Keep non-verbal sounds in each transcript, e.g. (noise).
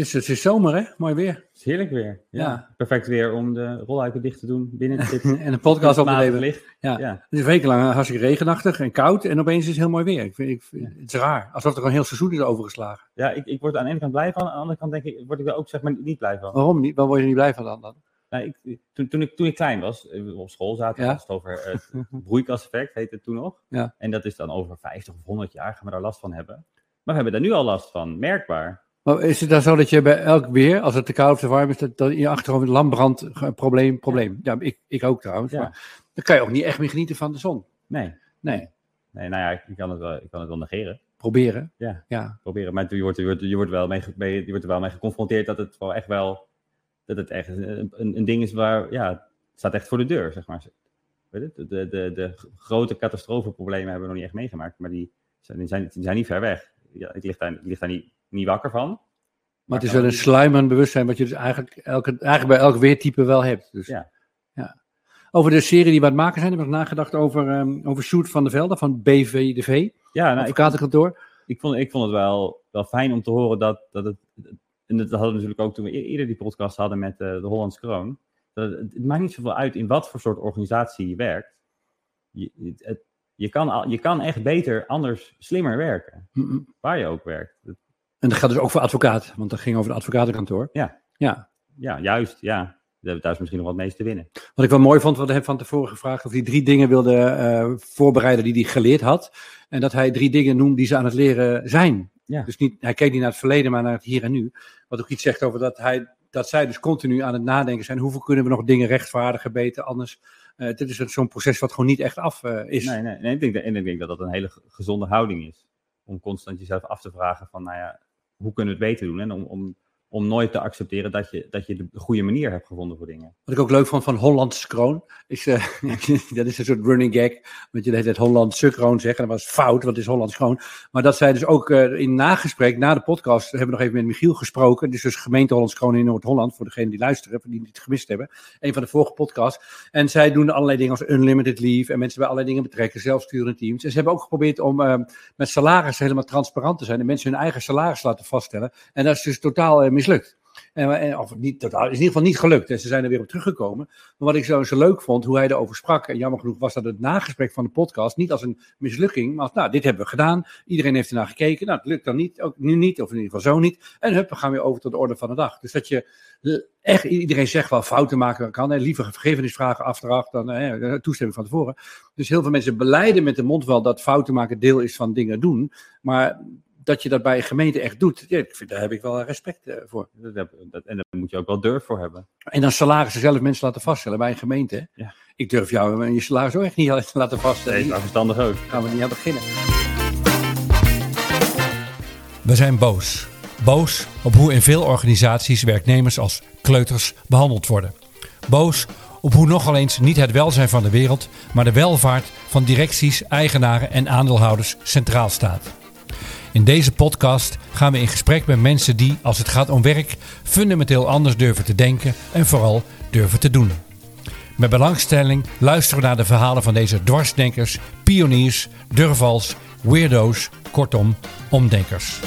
is, het is zomer, hè? Mooi weer. Het is heerlijk weer. Ja. Ja. Perfect weer om de rolluiken dicht te doen binnen te zitten. (laughs) En een podcast op te nemen. Ja. Ja. Het is wekenlang hartstikke regenachtig en koud. En opeens is het heel mooi weer. Ik vind, ik, Het is raar. Alsof er gewoon een heel seizoen is overgeslagen. Ja, ik, ik word aan de ene kant blij van, aan de andere kant denk ik, word ik er ook zeg maar niet blij van. Waarom niet? Waar word je er niet blij van dan? dan? Nou, ik, toen, toen, ik, toen ik klein was, eh, op school zaten, Ja. was het over het broeikaseffect, heette het toen nog. Ja. En dat is dan over 50 of 100 jaar gaan we daar last van hebben. Maar we hebben daar nu al last van, merkbaar. Maar is het dan zo dat je bij elk weer, als het te koud of te warm is, dat, dat in je achterhoofd ge- probleem, probleem. Ja, ik, ik ook trouwens. Ja. Maar dan kan je ook niet echt meer genieten van de zon. Nee, Nee, nee nou ja, ik kan het wel, ik kan het wel negeren. proberen. Ja. Ja. Proberen, maar je wordt, je wordt, je wordt, wel mee, je wordt er wel mee geconfronteerd dat het wel echt wel, dat het echt een, een, ding is waar, ja, het staat echt voor de deur, zeg maar. Weet het? De, de, de, grote catastrofeproblemen hebben we nog niet echt meegemaakt, maar die zijn, die zijn, die zijn niet ver weg. Ja, ik lig daar, ik lig daar niet, niet wakker van. Maar het is wel een sluimerend bewustzijn wat je dus eigenlijk, elke, eigenlijk bij elk weertype wel hebt. Dus, Ja. ja. Over de serie die we aan het maken zijn, heb ik nagedacht over, ehm over Sjoerd van der Velde van BVDV, Ja, nou, ik, advocatenkantoor. ik, vond, ik vond het wel, wel fijn om te horen dat, dat het. En dat hadden we natuurlijk ook toen we e- eerder die podcast hadden met eh, de Hollandse Kroon. Dat het, het maakt niet zoveel uit in wat voor soort organisatie je werkt. Je, het- je, kan, al- je kan echt beter, anders, slimmer werken. Waar je ook werkt. En dat gaat dus ook voor advocaat, want dat ging over het advocatenkantoor. Ja. Ja. ja, juist. Ja. Daar is misschien nog wat meest te winnen. Wat ik wel mooi vond, want ik heb van tevoren gevraagd of hij drie dingen wilde eh, voorbereiden die hij geleerd had. En dat hij drie dingen noemde die ze aan het leren zijn. Ja. Dus niet, hij keek niet naar het verleden, maar naar het hier en nu. Wat ook iets zegt over dat, hij, dat zij dus continu aan het nadenken zijn. Hoeveel kunnen we nog dingen rechtvaardigen, beter, anders. Eh dit is een- zo'n proces wat gewoon niet echt af eh, is. Nee, nee, nee ik denk, en ik denk dat dat een hele ge- gezonde houding is. Om constant jezelf af te vragen van, nou ja, hoe kunnen we het beter doen? En om, om, om nooit te accepteren dat je, dat je de goede manier hebt gevonden voor dingen. Wat ik ook leuk vond van Hollandse kroon, is, eh, (laughs) dat is een soort running gag, want je de hele tijd Hollandse kroon zeggen, dat was fout, want het is Hollands kroon. Maar dat zij dus ook eh, in nagesprek, na de podcast, hebben we nog even met Michiel gesproken, is dus gemeente Hollands kroon in Noord-Holland, voor degenen die luisteren, die het gemist hebben, een van de vorige podcasts. En zij doen allerlei dingen als unlimited leave en mensen bij allerlei dingen betrekken, zelfsturende teams. En ze hebben ook geprobeerd om eh, met salarissen helemaal transparant te zijn en mensen hun eigen salaris laten vaststellen. En dat is dus totaal mislukt. En, of niet is in ieder geval niet gelukt. En ze zijn er weer op teruggekomen. Maar wat ik zo, leuk vond, hoe hij erover sprak. En jammer genoeg was dat het nagesprek van de podcast niet als een mislukking. Maar als, nou, dit hebben we gedaan. Iedereen heeft ernaar gekeken. Nou, het lukt dan niet. Ook nu niet, of in ieder geval zo niet. En hup, we gaan weer over tot de orde van de dag. Dus dat je eh, echt, iedereen zegt wel fouten maken kan. Hè, liever vergevenis vragen achteraf dan eh, toestemming van tevoren. Dus heel veel mensen beleiden met de mond wel dat fouten maken deel is van dingen doen. Maar dat je dat bij een gemeente echt doet, ja, ik vind, daar heb ik wel respect eh, voor. Dat, heb- dat, en daar moet je ook wel durf voor hebben. En dan salarissen zelf mensen laten vaststellen bij een gemeente. Ja. Ik durf jou en je salaris ook echt niet te (laughs) laten vaststellen. Nee, maar verstandig ook. gaan we niet aan beginnen. We zijn boos. Boos op hoe in veel organisaties werknemers als kleuters behandeld worden. Boos op hoe nogal eens niet het welzijn van de wereld, maar de welvaart van directies, eigenaren en aandeelhouders centraal staat. In deze podcast gaan we in gesprek met mensen die, als het gaat om werk, fundamenteel anders durven te denken en vooral durven te doen. Met belangstelling luisteren we naar de verhalen van deze dwarsdenkers, pioniers, durvals, weirdo's, kortom, omdenkers.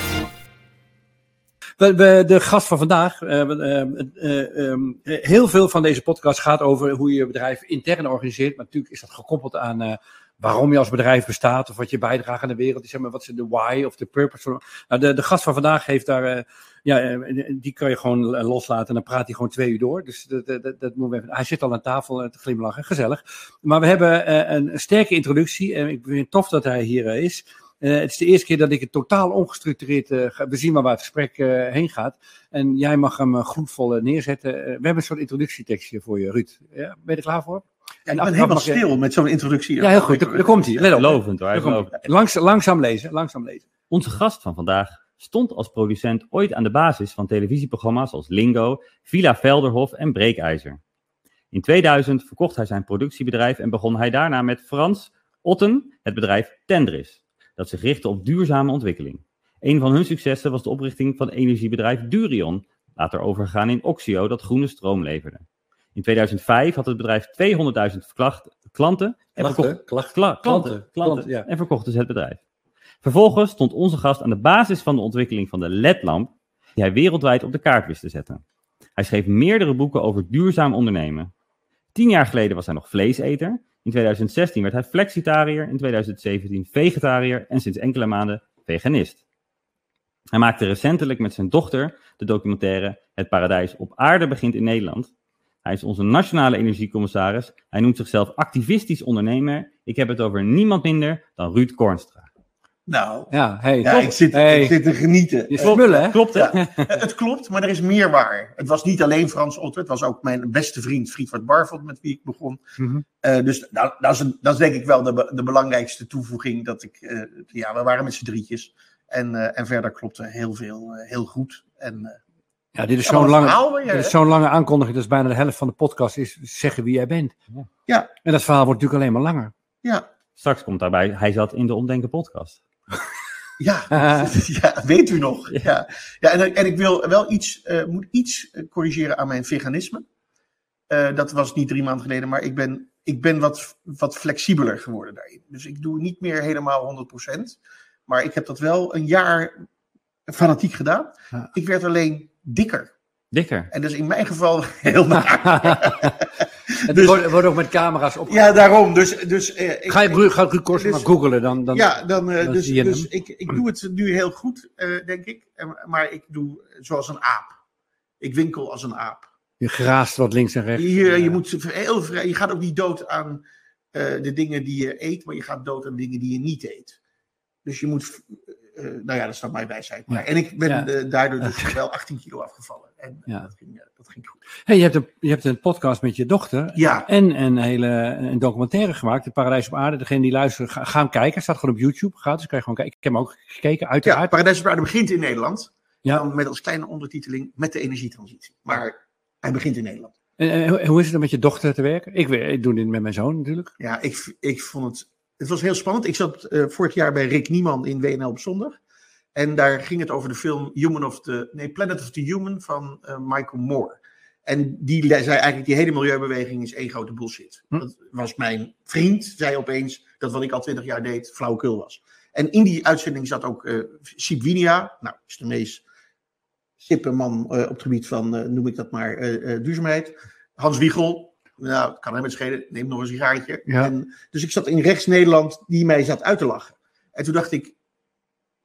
De gast van vandaag, eh, eh, eh, ehm, eh, heel veel van deze podcast gaat over hoe je je bedrijf intern organiseert. Maar natuurlijk is dat gekoppeld aan waarom je als bedrijf bestaat of wat je bijdrage aan de wereld is. Zeg maar, wat is de why of de purpose. Nou, de, de gast van vandaag heeft daar, eh, ja, eh, die kan je gewoon eh, loslaten en dan praat hij gewoon twee uur door. Dus dat, dat, dat, we even. Hij zit al aan tafel te glimlachen, gezellig. Maar we hebben een, sterke introductie en ik vind het tof dat hij hier is. Het is de eerste keer dat ik het totaal ongestructureerd ga. We zien maar waar het gesprek heen gaat. En jij mag hem uh, gloedvol eh, neerzetten. We hebben een soort introductietekstje voor je, Ruud. Ja, ben je er klaar voor? Ik ben helemaal stil met zo'n introductie. Ja, heel goed. Daar, daar komt hij. Let op. Lovend hoor. lovend. Langs, langzaam lezen, langzaam lezen. Onze gast van vandaag stond als producent ooit aan de basis van televisieprogramma's als Lingo, Villa Velderhof en Breekijzer. In 2000 verkocht hij zijn productiebedrijf en begon hij daarna met Frans Otten het bedrijf Tendris, dat zich richtte op duurzame ontwikkeling. Een van hun successen was de oprichting van energiebedrijf Durion, later overgegaan in Oxio dat groene stroom leverde. In 2005 had het bedrijf 200.000 verklacht- klanten en verkocht, klanten, Klanten, klanten, ja. en verkochten ze het bedrijf. Vervolgens stond onze gast aan de basis van de ontwikkeling van de LED-lamp die hij wereldwijd op de kaart wist te zetten. Hij schreef meerdere boeken over duurzaam ondernemen. Tien jaar geleden was hij nog vleeseter. In 2016 werd hij flexitariër, in 2017 vegetariër en sinds enkele maanden veganist. Hij maakte recentelijk met zijn dochter de documentaire Het Paradijs op Aarde begint in Nederland. Hij is onze nationale energiecommissaris. Hij noemt zichzelf activistisch ondernemer. Ik heb het over niemand minder dan Ruud Kornstra. Nou, Ja, hey, ja, ik, zit, Hey. ik zit te genieten. Je smullen, hè? Klopt, hè? Ja, het klopt, maar er is meer waar. Het was niet alleen Frans Otter, het was ook mijn beste vriend Friedwart Barveld, met wie ik begon. Mhm. Eh, dus nou, dat, is een- dat is denk ik wel de, de belangrijkste toevoeging. Dat ik, eh, ja, we waren met z'n drietjes. En, eh, en verder klopte heel veel, heel goed. En, eh, Ja, dit is zo'n lange, weer, dit is zo'n lange aankondiging. Dat is bijna de helft van de podcast. Is zeggen wie jij bent. Ja. En dat verhaal wordt natuurlijk alleen maar langer. ja, Straks komt daarbij, hij zat in de Omdenken podcast. (laughs) ja, (laughs) ja, weet u nog. Ja. Ja, en, en ik wil wel iets, eh, moet iets eh, corrigeren aan mijn veganisme. Eh, dat was niet drie maanden geleden, maar ik ben, ik ben wat, wat flexibeler geworden daarin. Dus ik doe niet meer helemaal 100%. Maar ik heb dat wel een jaar fanatiek gedaan. Ja. Ik werd alleen dikker. Dikker. En dat is in mijn geval (laughs) heel (laughs) naar. Het Dus- wordt, wordt ook met camera's op. Ja, daarom. Dus, dus, eh, ik, Ga je Bru- ga Ruud Korsen dus- maar googelen dan. dan ja, dan, eh, dan dus, zie je dus hem. ik, ik doe het nu heel goed, eh, denk ik. Maar ik doe zoals een aap. Ik winkel als een aap. Je graast wat links en rechts. Ja. je, moet heel vrij, je gaat ook niet dood aan de dingen die je eet, maar je gaat dood aan dingen die je niet eet. Dus je moet, nou ja, dat staat mijn wijsheid. Ja. En ik ben Ja. eh, daardoor dus wel 18 kilo afgevallen. En eh, Ja. dat, ging, eh, dat ging goed. Hey, je, hebt een, je hebt een podcast met je dochter. Ja, En een hele een documentaire gemaakt, De Paradijs op Aarde. Degene die luisteren, ga, ga hem kijken. Staat gewoon op YouTube. Gratis, kan je gewoon kijken. Ik heb hem ook gekeken, ja uiteraard. Paradijs op Aarde begint in Nederland. Ja. Dan met als kleine ondertiteling met de energietransitie. Maar hij begint in Nederland. En, eh, hoe- is het om met je dochter te werken? Ik, we- ik doe dit met mijn zoon natuurlijk. Ja, ik, ik vond het. Het was heel spannend. Ik zat eh, vorig jaar bij Rick Nieman in WNL op zondag. En daar ging het over de film Human of the, nee, Planet of the Human van eh, Michael Moore. En die zei eigenlijk: die hele milieubeweging is één grote bullshit. Hm. Dat was mijn vriend, zei opeens dat wat ik al twintig jaar deed flauwekul was. En in die uitzending zat ook eh Sip Winia. Nou, is de meest hippe man eh, op het gebied van, eh, noem ik dat maar, eh, eh, duurzaamheid. Hans Wiegel. Nou, het kan hem het schelen. Neem nog een sigaretje. Ja. En, dus ik zat in rechts Nederland die mij zat uit te lachen. En toen dacht ik,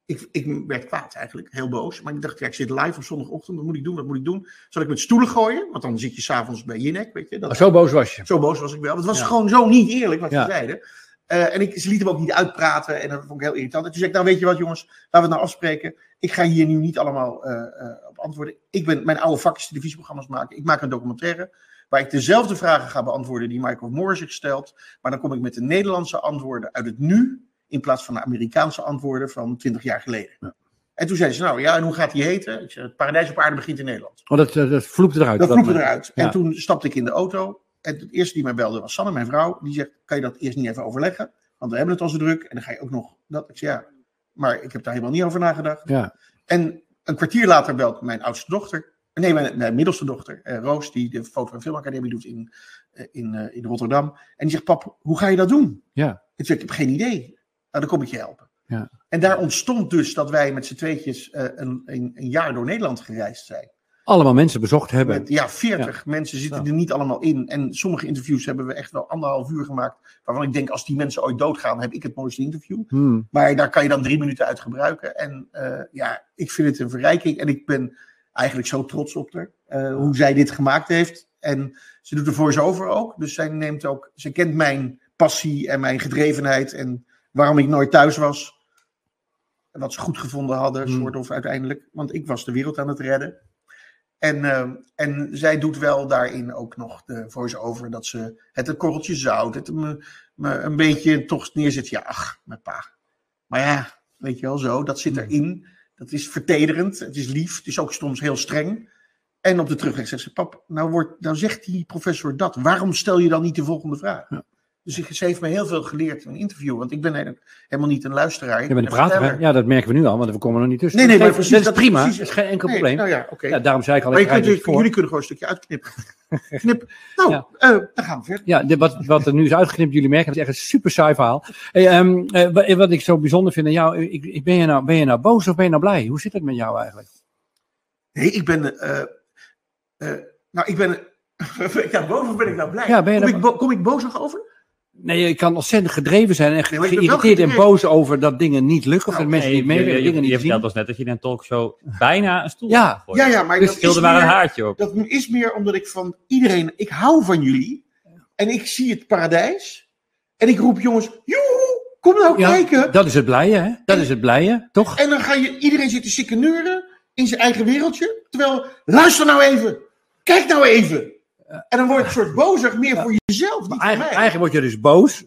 ik, ik werd kwaad eigenlijk, heel boos. Maar ik dacht, ja, ik zit live op zondagochtend, wat moet ik doen, wat moet ik doen? Zal ik met stoelen gooien? Want dan zit je s'avonds bij Jinek, weet je. Dat, zo boos was je. zo boos was ik wel. Het was Ja. gewoon zo niet eerlijk wat Ja. ze zeiden. Eh, en ik, ze lieten hem ook niet uitpraten en dat vond ik heel irritant. En toen zei ik, nou weet je wat jongens, laten we het nou afspreken. Ik ga hier nu niet allemaal eh, eh, op antwoorden. Ik ben, mijn oude vak is televisieprogramma's maken. Ik maak een documentaire waar ik dezelfde vragen ga beantwoorden die Michael Moore zich stelt. Maar dan kom ik met de Nederlandse antwoorden uit het nu, in plaats van de Amerikaanse antwoorden van 20 jaar geleden. En toen zeiden ze, nou ja, en hoe gaat die heten? Ik zei, het paradijs op aarde begint in Nederland. Oh, dat, dat, dat vloepte eruit. Dat vloepte moment. eruit. Ja. En toen stapte ik in de auto. En het eerste die mij belde was Sanne, mijn vrouw. Die zegt, kan je dat eerst niet even overleggen? Want we hebben het al zo druk. En dan ga je ook nog dat. Ik zei, ja, maar ik heb daar helemaal niet over nagedacht. Ja. En een kwartier later belt mijn oudste dochter. Nee, mijn, mijn middelste dochter, eh, Roos, die de foto- en filmacademie doet in, eh, in, eh, in Rotterdam. En die zegt, pap, hoe ga je dat doen? Ja. Ik zeg, ik heb geen idee. Nou, dan kom ik je helpen. Ja. En daar ontstond dus dat wij met z'n tweetjes een, een, een jaar door Nederland gereisd zijn. Allemaal mensen bezocht hebben. Met, ja, 40 mensen zitten er niet allemaal in. En sommige interviews hebben we echt wel anderhalf uur gemaakt. Waarvan ik denk, als die mensen ooit doodgaan, heb ik het mooiste interview. Hmm. Maar daar kan je dan drie minuten uit gebruiken. En ja, ik vind het een verrijking. En ik ben eigenlijk zo trots op haar. eh, hoe zij dit gemaakt heeft. En ze doet er voice-over ook. Dus zij neemt ook, ze kent mijn passie en mijn gedrevenheid. En waarom ik nooit thuis was. En wat ze goed gevonden hadden, Hmm. soort of uiteindelijk. Want ik was de wereld aan het redden. En, eh, en zij doet wel daarin ook nog de voice-over dat ze het een korreltje zout, het me, me een beetje toch neerzet. Ja, ach, mijn pa. Maar ja, weet je wel zo, dat zit erin. Dat is vertederend, het is lief, het is ook soms heel streng. En op de terugweg zegt ze, pap, nou, wordt, nou zegt die professor dat. Waarom stel je dan niet de volgende vraag? Dus ik, ze heeft me heel veel geleerd in een interview. Want ik ben helemaal niet een luisteraar. Je bent een prater. Ja, dat merken we nu al, want we komen er niet tussen. Nee, nee, Dat maar is- precies, Dat is dat prima, precies- dat is geen enkel Nee, probleem. Nou ja, oké. Ja, daarom zei ik al, Maar ik je rijd kunt, dus voor. jullie kunnen gewoon een stukje uitknippen. (laughs) Knip. Nou, Ja. eh, dan gaan we verder. Ja, dit, wat, wat er nu is uitgeknipt, jullie merken, het is echt een super saai verhaal. Hey, ehm, eh, wa- wat ik zo bijzonder vind aan jou, ik, ik, ben, je nou, ben je nou boos of ben je nou blij? Hoe zit het met jou eigenlijk? Nee, ik ben. eh, eh, nou, ik ben. (laughs) ben ik nou boos of ben ik nou blij? Ja, ben je kom, nou- ik kom ik boos nog over? Nee, je kan ontzettend gedreven zijn en Nee, geïrriteerd en boos over dat dingen niet lukken. Of Nou, dat mensen Nee, niet je, je, meewerken, je, dingen je niet vertelde zien. ons net dat je in een talkshow bijna een stoel Ja. Ja, ja, maar Dus dat is, scheelde maar een meer, haartje op. dat is meer omdat ik van iedereen. Ik hou van jullie. En ik zie het paradijs. En ik roep jongens. Joehoe, kom nou Ja, kijken. dat is het blije, hè? Dat is het blije, toch? En dan ga je iedereen zitten sikkeneuren in zijn eigen wereldje. Terwijl, luister nou even. Kijk nou even. En dan wordt het een soort bozig meer voor jezelf, niet voor Eigenlijk, mij. eigenlijk word je dus boos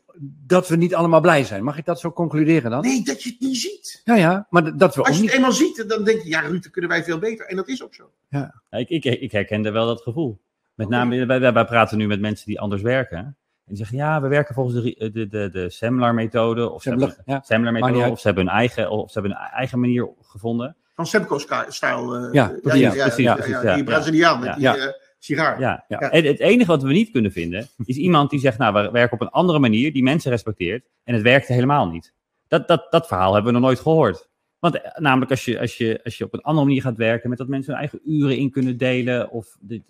dat we niet allemaal blij zijn. Mag ik dat zo concluderen dan? Nee, dat je het niet ziet. Ja, ja, maar dat we ook Als je niet... het eenmaal ziet, dan denk je, ja Ruud, dat kunnen wij veel beter. En dat is ook zo. Ja, ik, ik, ik herkende wel dat gevoel. Met name, wij, wij, praten nu met mensen die anders werken. En die zeggen, ja, we werken volgens de, de, de, de Semlar-methode. Of ze Semler, hebben, ja. Semlar-methode, of ze hebben hun eigen, of ze hebben een eigen manier gevonden. Van Semco-stijl. eh, Ja, precies, precies, ja, precies, ja, ja, die ja. Braziliaan met Ja. die Ja. Sigaar. Ja. Ja. En het enige wat we niet kunnen vinden, is (laughs) iemand die zegt, nou, we werken op een andere manier, die mensen respecteert. En het werkte helemaal niet. Dat, dat, dat verhaal hebben we nog nooit gehoord. Want eh, namelijk als je, als, je, als je op een andere manier gaat werken, met dat mensen hun eigen uren in kunnen delen, of dit,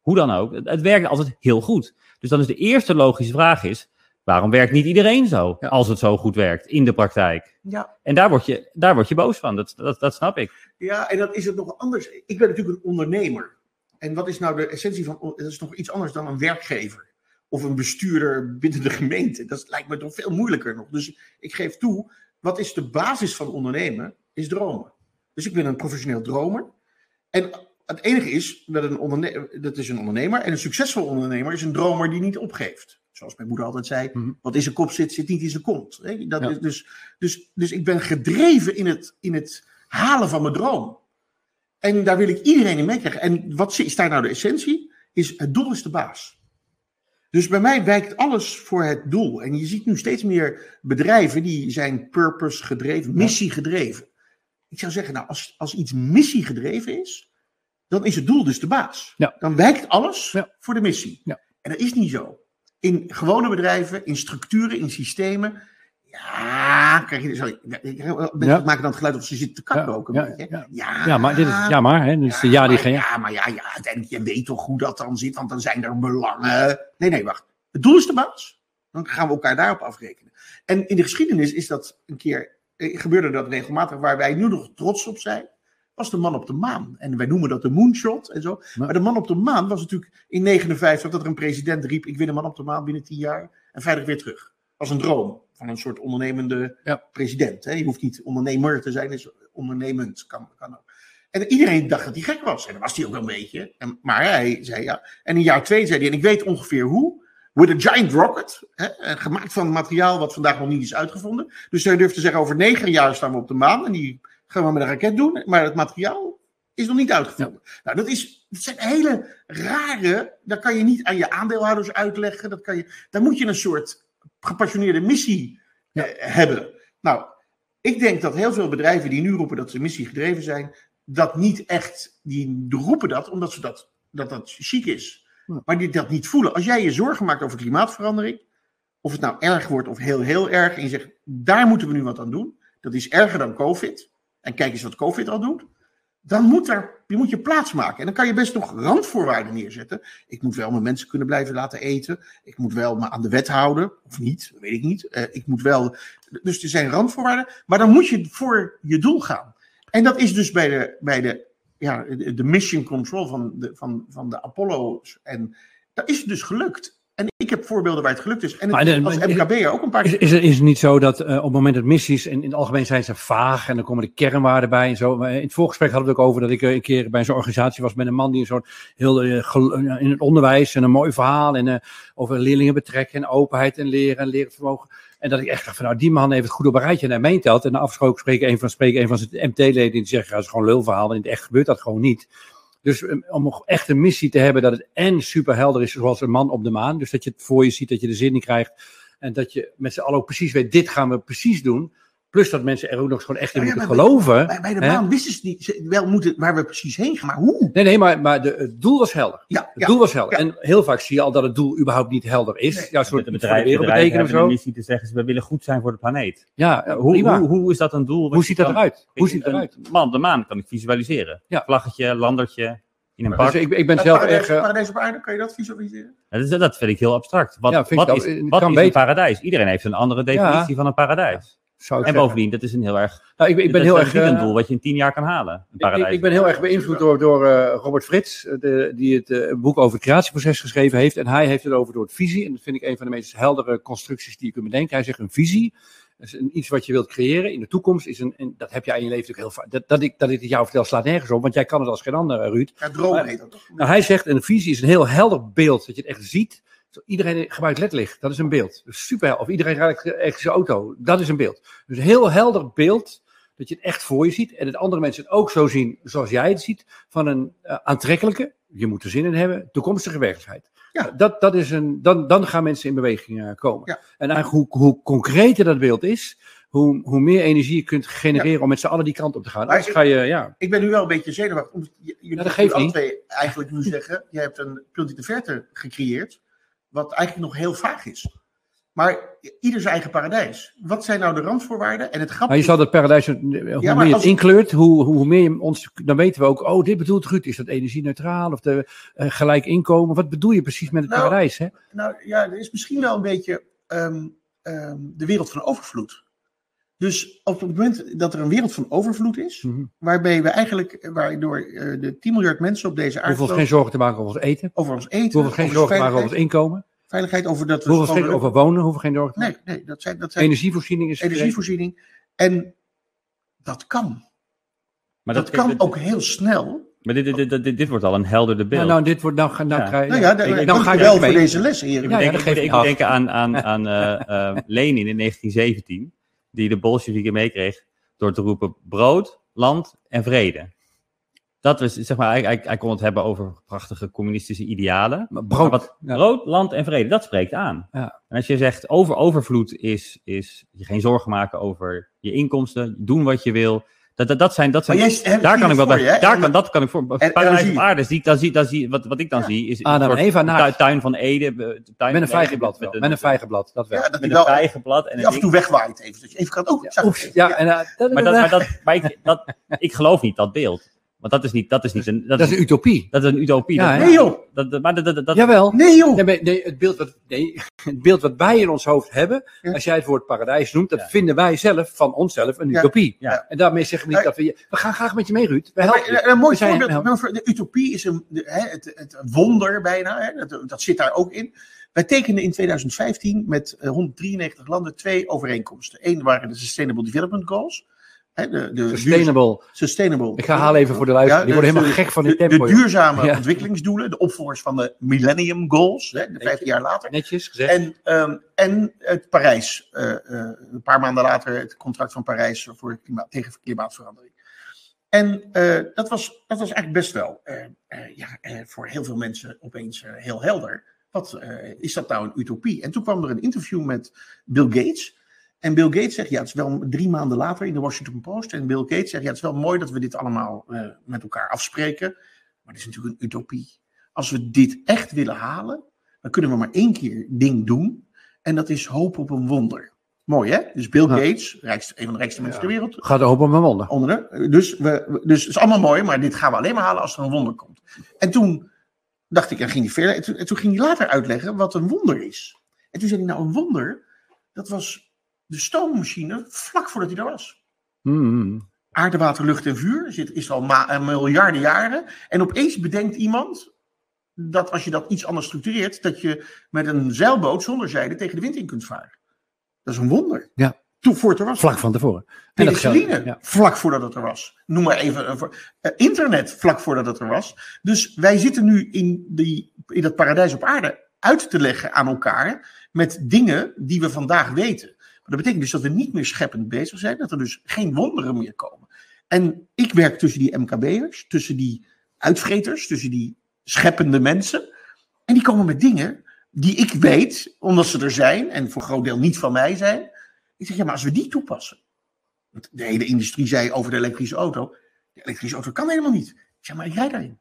hoe dan ook, het, het werkt altijd heel goed. Dus dan is de eerste logische vraag is, waarom werkt niet iedereen zo, Ja. als het zo goed werkt, in de praktijk? Ja. En daar word je, daar word je boos van, dat, dat, dat snap ik. Ja, en dan is het nog anders. Ik ben natuurlijk een ondernemer. En wat is nou de essentie van. Dat is nog iets anders dan een werkgever. Of een bestuurder binnen de gemeente. Dat lijkt me toch veel moeilijker nog. Dus ik geef toe, wat is de basis van ondernemen? Is dromen. Dus ik ben een professioneel dromer. En het enige is, dat, een onderne dat is een ondernemer. En een succesvol ondernemer is een dromer die niet opgeeft. Zoals mijn moeder altijd zei, Mhm. wat in zijn kop zit, zit niet in zijn kont. Dat Ja. is dus, dus, dus ik ben gedreven in het, in het halen van mijn droom. En daar wil ik iedereen in meekrijgen. En wat is daar nou de essentie? Is het doel is de baas. Dus bij mij wijkt alles voor het doel. En je ziet nu steeds meer bedrijven die zijn purpose gedreven, missie gedreven. Ik zou zeggen, nou, als, als iets missie gedreven is, dan is het doel dus de baas. Ja. Dan wijkt alles Ja. voor de missie. Ja. En dat is niet zo. In gewone bedrijven, in structuren, in systemen. Ja, krijg je. Sorry, mensen maken dan het geluid of ze zitten te kakken ook een ja, beetje. maar dit is... Ja, maar, hè? De ja die geen... ja, maar ja, ja, en je weet toch hoe dat dan zit, want dan zijn er belangen. Nee, nee, wacht. Het doel is de baas. Dan gaan we elkaar daarop afrekenen. En in de geschiedenis is dat een keer, eh, gebeurde dat regelmatig, waar wij nu nog trots op zijn, was de man op de maan. En wij noemen dat de moonshot en zo. Maar de man op de maan was natuurlijk in 59 dat er een president riep, ik win een man op de maan binnen 10 jaar en veilig weer terug. Als een droom van een soort ondernemende Ja. president. Hè? Je hoeft niet ondernemer te zijn, is ondernemend. Kan, kan ook. En iedereen dacht dat hij gek was. En dat was hij ook wel een beetje. En, maar hij zei ja. En in jaar twee zei hij, en ik weet ongeveer hoe. With a giant rocket. Hè, gemaakt van materiaal wat vandaag nog niet is uitgevonden. Dus hij durft te zeggen, over negen jaar staan we op de maan. En die gaan we met een raket doen. Maar het materiaal is nog niet uitgevonden. Nou, dat, is, dat zijn hele rare. Dat kan je niet aan je aandeelhouders uitleggen. Dat kan je, daar moet je een soort gepassioneerde missie Ja. eh, hebben. Nou, ik denk dat heel veel bedrijven die nu roepen dat ze missie gedreven zijn, dat niet echt, die roepen dat omdat ze dat, dat, dat chic is. Ja. Maar die dat niet voelen. Als jij je zorgen maakt over klimaatverandering, of het nou erg wordt of heel, heel erg, en je zegt, daar moeten we nu wat aan doen, dat is erger dan COVID, en kijk eens wat COVID al doet, dan moet, er, je moet je plaats maken. En dan kan je best nog randvoorwaarden neerzetten. Ik moet wel mijn mensen kunnen blijven laten eten. Ik moet wel me aan de wet houden. Of niet, weet ik niet. Eh, ik moet wel. Dus er zijn randvoorwaarden. Maar dan moet je voor je doel gaan. En dat is dus bij de, bij de, ja, de mission control van de, van, van de Apollo's. En dat is dus gelukt. En ik heb voorbeelden waar het gelukt is. En het, de- als MKB'er ook een paar Is, is, het, is het niet zo dat eh, op het moment dat missies, en in het algemeen zijn ze vaag en dan komen de kernwaarden bij en zo. Maar in het voorgesprek hadden we het ook over dat ik eh, een keer bij zo'n organisatie was met een man die zo'n heel eh, in het onderwijs en een mooi verhaal en over leerlingen betrekken en openheid en leren en leren vermogen. En dat ik echt dacht van nou, die man heeft het goed op een rijtje en hij meent dat. En na afgesproken spreken een van, spreken een van zijn MT-leden die zegt, dat is gewoon lulverhaal. En in het echt gebeurt dat gewoon niet. Dus eh, om echt een missie te hebben dat het en super helder is, zoals een man op de maan. Dus dat je het voor je ziet, dat je de zin niet krijgt. En dat je met z'n allen ook precies weet, dit gaan we precies doen. Plus dat mensen er ook nog eens gewoon echt in ja, moeten geloven. Bij, bij de hè? maan wisten ze niet ze- wel moeten, waar we precies heen gaan, maar hoe? Nee, nee, maar, maar de, het doel was helder. Ja, Het ja. doel was helder. Ja. En heel vaak zie je al dat het doel überhaupt niet helder is. Nee. Ja, een soort de de bedrijven, of hebben een zo. missie te zeggen, we willen goed zijn voor de planeet. Ja, hoe, prima. hoe, hoe is dat een doel? Hoe ziet dat eruit? Hoe ziet een eruit? Man de maan kan ik visualiseren. Ja. Vlaggetje, landertje, in een Dus park. ik, ik ben Het zelf paradijs, echt... eh, paradijs op aarde, kan je dat visualiseren? Dat, is, dat vind ik heel abstract. Wat, Ja, vind ik wat is, Het wat is een beter. paradijs? Iedereen heeft een andere definitie van een paradijs. Zou ik En zeggen. bovendien, dat is een heel erg. Nou, ik, ben- ik ben dat heel is erg... een eh, doel wat je in tien jaar kan halen. Ik, ik, ben heel erg beïnvloed door, door eh, Robert Frits, eh, de, die het eh, boek over het creatieproces geschreven heeft. En hij heeft het over door het visie. En dat vind ik een van de meest heldere constructies die je kunt bedenken. Hij zegt een visie, een, iets wat je wilt creëren in de toekomst. Is een, en dat heb jij in je leven natuurlijk heel vaak. Dat, dat, ik, dat ik het jou vertel slaat nergens op, want jij kan het als geen ander, eh, Ruud. Ja, dromen Maar- heet dat toch? Nou, hij zegt een visie is een heel helder beeld, dat je het echt ziet. Iedereen gebruikt ledlicht, dat is een beeld. Dus super, of iedereen rijdt elektrische auto, dat is een beeld. Dus een heel helder beeld, dat je het echt voor je ziet. En dat andere mensen het ook zo zien zoals jij het ziet, van een eh, aantrekkelijke, je moet er zin in hebben, toekomstige werkelijkheid. Ja. Dat, dat is een, dan, dan gaan mensen in beweging eh, komen. Ja. En eigenlijk hoe, hoe concreter dat beeld is, hoe, hoe meer energie je kunt genereren om met z'n allen die kant op te gaan. Maar Anders ga je, ja, Ik ben nu wel een beetje zenuwachtig. Omdat j- jullie dat geeft niet. twee eigenlijk nu zeggen, je hebt een punt in de verte gecreëerd, wat eigenlijk nog heel vaag is. Maar ieder zijn eigen paradijs. Wat zijn nou de randvoorwaarden? En het grappige Maar je zal dat paradijs, hoe meer je het inkleurt, hoe, hoe meer je ons, dan weten we ook, oh, dit bedoelt Ruud, is dat energie-neutraal of de, eh, gelijk inkomen? Wat bedoel je precies met het Nou, paradijs? Hè? Nou ja, er is misschien wel een beetje ehm, ehm, de wereld van overvloed. Dus op het moment dat er een wereld van overvloed is, Mhm. waarbij we eigenlijk, waardoor eh, de 10 miljard mensen op deze We hoeven ons geen zorgen te maken over ons eten. over ons We eten, hoeven geen zorgen te maken over ons inkomen. veiligheid, over dat We we hoeven geen gewoon- over wonen, we hoeven geen zorgen te maken. Nee, nee, dat zijn, dat zijn Energievoorziening is energievoorziening. En dat kan. maar Dat, kan ook heel snel. Maar dit, dit, dit, dit, dit wordt al een helderder beeld. Nou, nou, dit wordt, nou, ga- nou, Ja. krijg je- Nou ja, dan ga je wel mee. voor deze les, heren. Ik denk, ik aan, aan, aan eh, eh, Lenin in (laughs) 1917, die de Bolsjewieken meekreeg door te roepen brood, land en vrede. Dat was, zeg maar, hij, hij, hij kon het hebben over prachtige communistische idealen. Maar Maar brood. wat, ja. brood, land en vrede, dat spreekt aan. Ja. En als je zegt over overvloed is, is je geen zorgen maken over je inkomsten, doen wat je wil. Dat, dat, dat zijn, dat zijn jij daar kan ik wel voor bij. je? Daar kan, dat kan ik voor. Paradijs op aarde, zie, ik- dan zie, dan zie, wat, wat ik dan Ja. zie, is Adam een en Eva naakt. tu- tuin van Ede. eh, Tuin Met een vijgenblad wel. Met, Met een vijgenblad, dat wel. Ja, dat met een wel vijgenblad en die een af en toe wegwaait even. Dat je even kan, oh, Ja, ja, en, dat, Maar, dat, maar, dat, maar ik, dat, ik geloof niet dat beeld. Want dat is niet, dat is niet een. Dat, dat is een utopie. dat is een utopie. Ja, dat, ja. Nee joh, dat, maar dat, dat, dat, Jawel. nee joh. Nee, maar nee, het, beeld wat, nee, (laughs) het beeld wat wij in ons hoofd hebben, Ja. als jij het woord paradijs noemt, dat Ja. vinden wij zelf van onszelf een utopie. Ja. En daarmee zeggen we niet Ja. dat we... We gaan graag met je mee, Ruud. We Maar, helpen je. een, een mooi We zijn- voorbeeld. maar De utopie is een, de- hè, het, het wonder bijna. Hè, dat, dat zit daar ook in. Wij tekenden in 2015 met eh, 193 landen twee overeenkomsten. Eén waren de Sustainable Development Goals. De, de Sustainable. Sustainable. Ik ga halen even voor de luisteraar. Die worden de- helemaal gek van de, de tempo. joh. duurzame Ja. ontwikkelingsdoelen, de opvolgers van de Millennium Goals, hè, de 15 jaar later. Netjes gezegd. En, ehm, en het Parijs, eh, eh, een paar maanden later, het contract van Parijs voor klimaat, tegen klimaatverandering. En eh, dat, was, dat was eigenlijk best wel ja, voor heel veel mensen opeens heel helder. Wat is dat nou een utopie? En toen kwam er een interview met Bill Gates. En Bill Gates zegt, ja, het is wel drie maanden later in de Washington Post. En Bill Gates zegt, ja, het is wel mooi dat we dit allemaal eh, met elkaar afspreken. Maar het is natuurlijk een utopie. Als we dit echt willen halen, dan kunnen we maar één keer ding doen. En dat is hoop op een wonder. Mooi hè? Dus Bill Ja. Gates, rijkste, een van de rijkste mensen ter wereld, Gaat er op mijn wonder. onder de- Dus, we, we- dus het is allemaal mooi, maar dit gaan we alleen maar halen als er een wonder komt. En toen dacht ik, en ging hij verder. En toen, en toen ging hij later uitleggen wat een wonder is. En toen zei hij, nou een wonder, dat was de stoommachine vlak voordat hij er was. Mm. Aarde, water, lucht en vuur zit, is al eh, miljarden jaren. En opeens bedenkt iemand dat als je dat iets anders structureert, dat je met een zeilboot zonder zeilen tegen de wind in kunt varen. Dat is een wonder. Ja. Toen voor het er was. Vlak van tevoren. En Penicilline, ja. vlak voordat het er was. Noem maar even. voor- eh, internet, vlak voordat het er was. Dus wij zitten nu in, die, in dat paradijs op aarde uit te leggen aan elkaar. met dingen die we vandaag weten. Dat betekent dus dat we niet meer scheppend bezig zijn. Dat er dus geen wonderen meer komen. En ik werk tussen die MKB'ers, tussen die uitvreters, tussen die scheppende mensen. En die komen met dingen die ik weet, omdat ze er zijn. en voor een groot deel niet van mij zijn. Ik zeg, ja, maar als we die toepassen. De hele industrie zei over de elektrische auto. De elektrische auto kan helemaal niet. Ik zeg, maar ik rijd daarin.